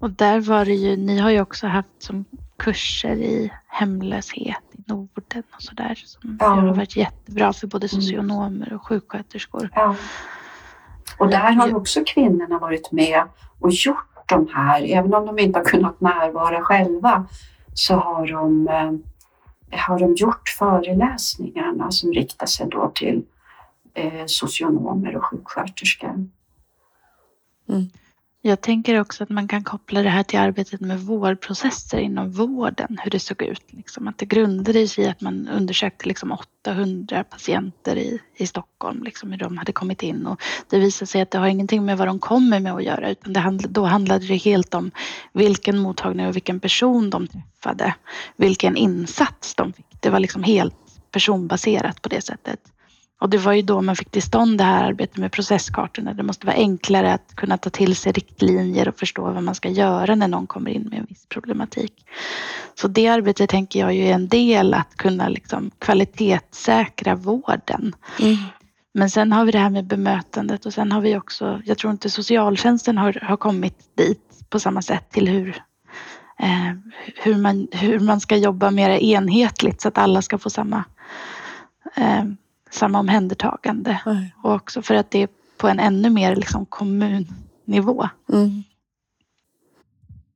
Och där var det ju, ni har ju också haft som kurser i hemlöshet i Norden och sådär som ja. har varit jättebra för både mm. socionomer och sjuksköterskor. Ja. Och där har också kvinnorna varit med och gjort de här, även om de inte har kunnat närvara själva, så har de, eh, har de gjort föreläsningarna som riktar sig då till eh, socionomer och sjuksköterskor. Mm. Jag tänker också att man kan koppla det här till arbetet med vårdprocesser inom vården, hur det såg ut. Liksom. Att det grundade sig i att man undersökte liksom 800 patienter i, i Stockholm, liksom, hur de hade kommit in. Och det visade sig att det har ingenting med vad de kommer med att göra, utan det handl då handlade det helt om vilken mottagning och vilken person de träffade, vilken insats de fick. Det var liksom helt personbaserat på det sättet. Och det var ju då man fick till stånd det här arbetet med processkartorna. Det måste vara enklare att kunna ta till sig riktlinjer och förstå vad man ska göra när någon kommer in med en viss problematik. Så det arbetet tänker jag ju är en del att kunna liksom kvalitetssäkra vården. Mm. Men sen har vi det här med bemötandet och sen har vi också, jag tror inte socialtjänsten har, har kommit dit på samma sätt till hur, eh, hur, man, hur man ska jobba mer enhetligt så att alla ska få samma eh, samma omhändertagande. Nej. Och också för att det är på en ännu mer liksom kommunnivå. Mm.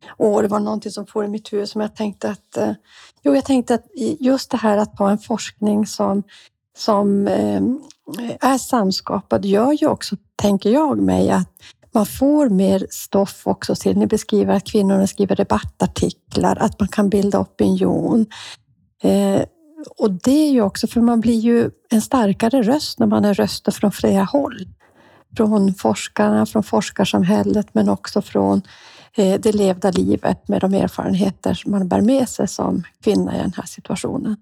Och det var någonting som får i mitt huvud som jag tänkte att... Eh, jo, jag tänkte att just det här att ha en forskning som, som eh, är samskapad gör ju också, tänker jag mig, att man får mer stoff också till. Ni beskriver att kvinnorna skriver debattartiklar, att man kan bilda opinion. Eh, och det är ju också, för man blir ju en starkare röst när man är röster från flera håll. Från forskarna, från forskarsamhället, men också från eh, det levda livet med de erfarenheter som man bär med sig som kvinna i den här situationen.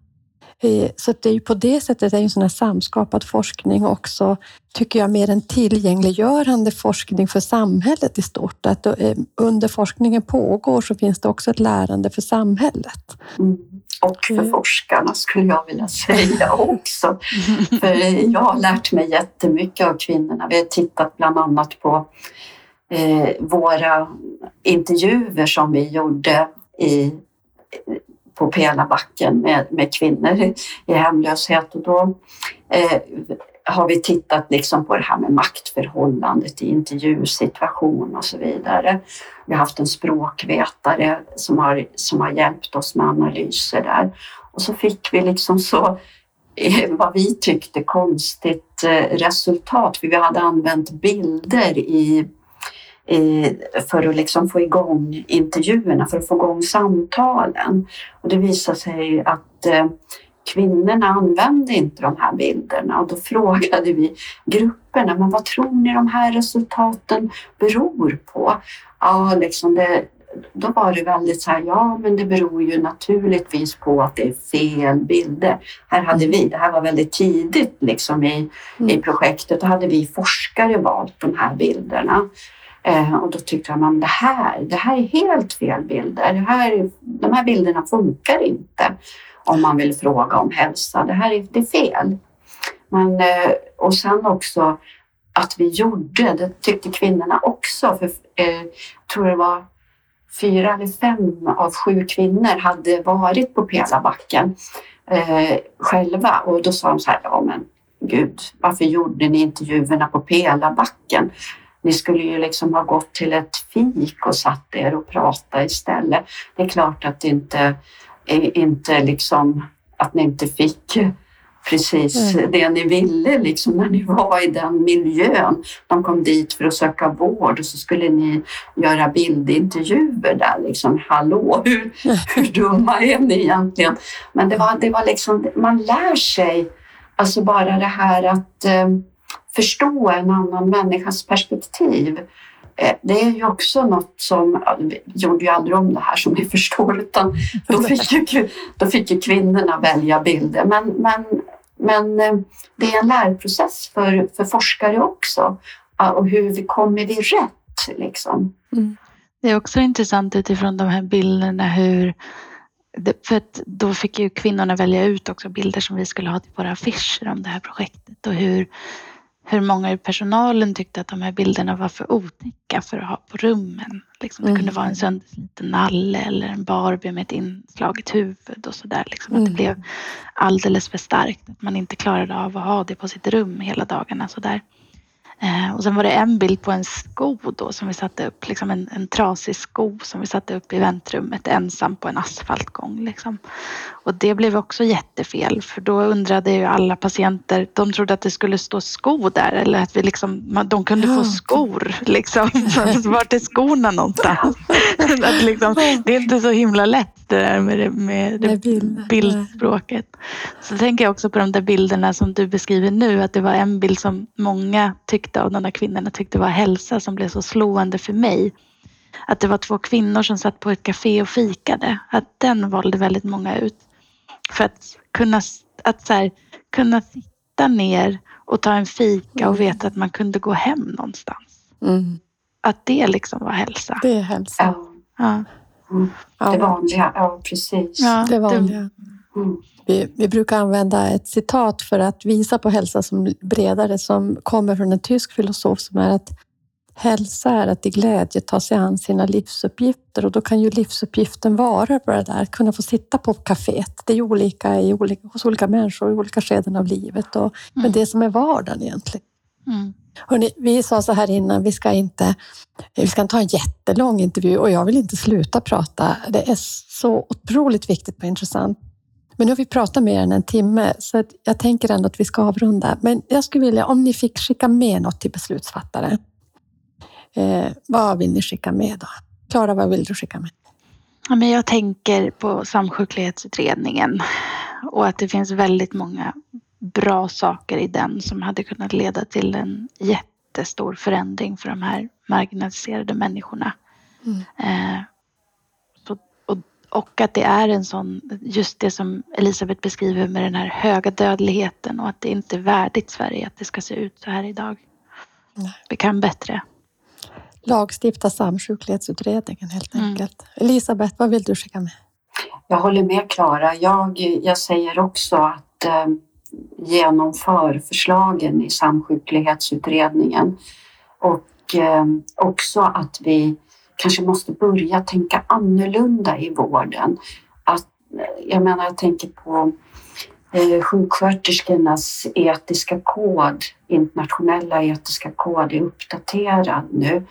Eh, så det är ju på det sättet det är en sån här samskapad forskning också, tycker jag, mer en tillgängliggörande forskning för samhället i stort. Att eh, under forskningen pågår så finns det också ett lärande för samhället. Mm. Och för mm. forskarna skulle jag vilja säga [laughs] också. för jag har lärt mig jättemycket av kvinnorna. Vi har tittat bland annat på eh, våra intervjuer som vi gjorde i på Pelabacken med, med kvinnor i, hemlöshet. Och då, eh, har vi tittat liksom på det här med maktförhållandet i intervjusituation och så vidare. Vi har haft en språkvetare som har, som har hjälpt oss med analyser där. Och så fick vi liksom så [laughs] vad vi tyckte konstigt eh, resultat, för vi hade använt bilder i, i, för att liksom få igång intervjuerna, för att få igång samtalen. Och det visade sig att eh, kvinnorna använde inte de här bilderna och då frågade vi grupperna, men vad tror ni de här resultaten beror på? Ja, liksom det, då var det väldigt så här, ja men det beror ju naturligtvis på att det är fel bilder. Här hade vi, det här var väldigt tidigt liksom i, mm. i projektet, då hade vi forskare valt de här bilderna. Eh, och då tyckte man det här, det här är helt fel bilder. Det här, de här bilderna funkar inte om man vill fråga om hälsa. Det här är, det är fel. Men, eh, och sen också att vi gjorde, det tyckte kvinnorna också. För, eh, jag tror det var fyra eller fem av sju kvinnor hade varit på Pelabacken eh, själva och då sa de så här, ja men gud, varför gjorde ni intervjuerna på Pelabacken? Ni skulle ju liksom ha gått till ett fik och satt er och pratat istället. Det är klart att det inte inte liksom att ni inte fick precis mm. det ni ville liksom när ni var i den miljön. De kom dit för att söka vård och så skulle ni göra bildintervjuer där. Liksom, Hallå, hur, [laughs] hur dumma är ni egentligen? Men det var, det var liksom, man lär sig alltså bara det här att eh, förstå en annan människas perspektiv. Eh, det är ju också något som, vi gjorde ju aldrig om det här som ni [laughs] förstår, utan då fick ju, då fick ju kvinnorna välja bilder. Men, men, men eh, det är en lärprocess för, för forskare också. Och hur vi kommer vi rätt liksom. Mm. Det är också intressant utifrån de här bilderna hur för att då fick ju kvinnorna välja ut också bilder som vi skulle ha till våra affischer om det här projektet och hur hur många i personalen tyckte att de här bilderna var för otäcka för att ha på rummen. Liksom, det mm. kunde vara en söndersliten nalle eller en Barbie med ett inslaget huvud och sådär. Liksom, mm. Att det mm. blev alldeles för starkt. Att man inte klarade av att ha det på sitt rum hela dagarna. Sådär. Eh, och sen var det en bild på en sko då som vi satte upp, liksom en, en trasig sko som vi satte upp i väntrummet ensam på en asfaltgång. Liksom. Och det blev också jättefel för då undrade ju alla patienter, de trodde att det skulle stå sko där eller att vi liksom, de kunde få skor. Liksom. [laughs] Vart är skorna någonstans? [laughs] att liksom, det är inte så himla lätt det där med, det, med det bild. bildspråket. Så tänker jag också på de där bilderna som du beskriver nu, att det var en bild som många tyckte av de där kvinnorna tyckte var hälsa som blev så slående för mig. Att det var två kvinnor som satt på ett café och fikade. Att den valde väldigt många ut. För att kunna, att så här, kunna sitta ner och ta en fika och veta att man kunde gå hem någonstans. Mm. Att det liksom var hälsa. Det är hälsa. Ja. ja. Mm. Det vanliga, ja precis. Ja, det vanliga. Mm. Vi, vi, brukar använda ett citat för att visa på hälsa som bredare som kommer från en tysk filosof som är att hälsa är att i glädje ta sig an sina livsuppgifter och då kan ju livsuppgiften vara bara där, att kunna få sitta på kaféet. Det är olika, i olika hos olika människor i olika skeden av livet och, mm. men det som är vardagen egentligen. Mm. Hörrni, vi sa så här innan, vi ska inte vi ska ta en jättelång intervju och jag vill inte sluta prata. Det är så otroligt viktigt och intressant. Men nu har vi pratat mer än en timme, så jag tänker ändå att vi ska avrunda. Men jag skulle vilja, om ni fick skicka med något till beslutsfattare. Eh, vad vill ni skicka med då? Klara, vad vill du skicka med? Ja, men jag tänker på samsjuklighetsutredningen och att det finns väldigt många bra saker i den som hade kunnat leda till en jättestor förändring för de här marginaliserade människorna. Mm. Eh, och, att det är en sån, just det som Elisabeth beskriver med den här höga dödligheten och att det inte är värdigt Sverige att det ska se ut så här idag. Nej. Vi kan bättre. Lagstifta samsjuklighetsutredningen helt mm. enkelt. Elisabeth, vad vill du skicka med? Jag håller med Klara. Jag, jag säger också att eh, genomför förslagen i samsjuklighetsutredningen och eh, också att vi kanske måste börja tänka annorlunda i vården. Att, jag menar, jag tänker på Eh, sjuksköterskornas etiska kod, internationella etiska kod, är uppdaterad nu.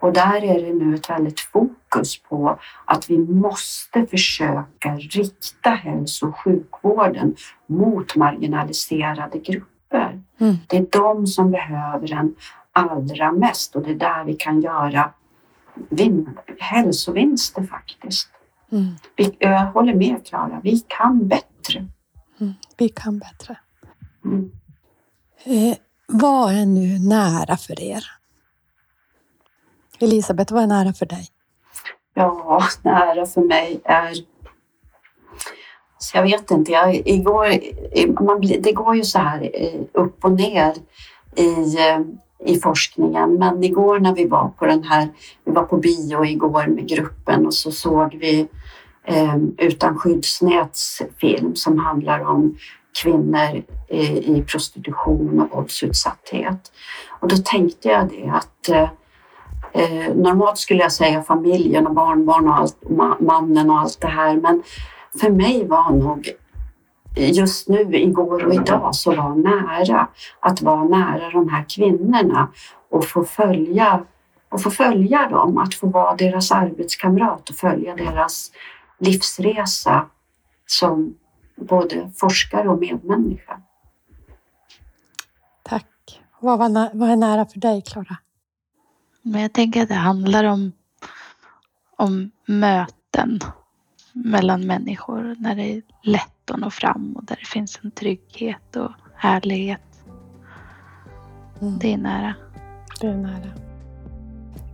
Och där är det nu ett väldigt fokus på att vi måste försöka rikta hälso och sjukvården mot marginaliserade grupper. Mm. Det är de som behöver den allra mest och det är där vi kan göra vin- hälsovinster faktiskt. Mm. Vi, jag håller med Klara, vi kan bättre. Mm. Vi kan bättre. Mm. Eh, vad är nu nära för er? Elisabeth, vad är nära för dig? Ja, nära för mig är... Så jag vet inte, jag, igår, man det går ju så här eh, upp och ner i, eh, i forskningen. Men igår när vi var på den här, vi var på bio igår med gruppen och så såg vi eh, Utan skyddsnäts film som handlar om kvinnor i, i prostitution och våldsutsatthet. Och då tänkte jag det att eh, eh normalt skulle jag säga familjen och barnbarn och allt, och mannen och allt det här. Men för mig var nog just nu, igår och idag, så var nära att vara nära de här kvinnorna och få följa, och få följa dem, att få vara deras arbetskamrat och följa deras livsresa som både forskare och medmänniska. Tack. Vad, var vad är nära för dig, Klara? Men jag tänker att det handlar om, om möten mellan människor när det är lätt att nå fram och där det finns en trygghet och ärlighet. Mm. Det är nära. Det är nära.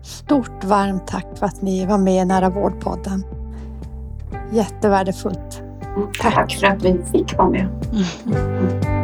Stort varmt tack för att ni var med i Nära vårdpodden. Jättevärdefullt. Tack för att vi fick vara med. Mm.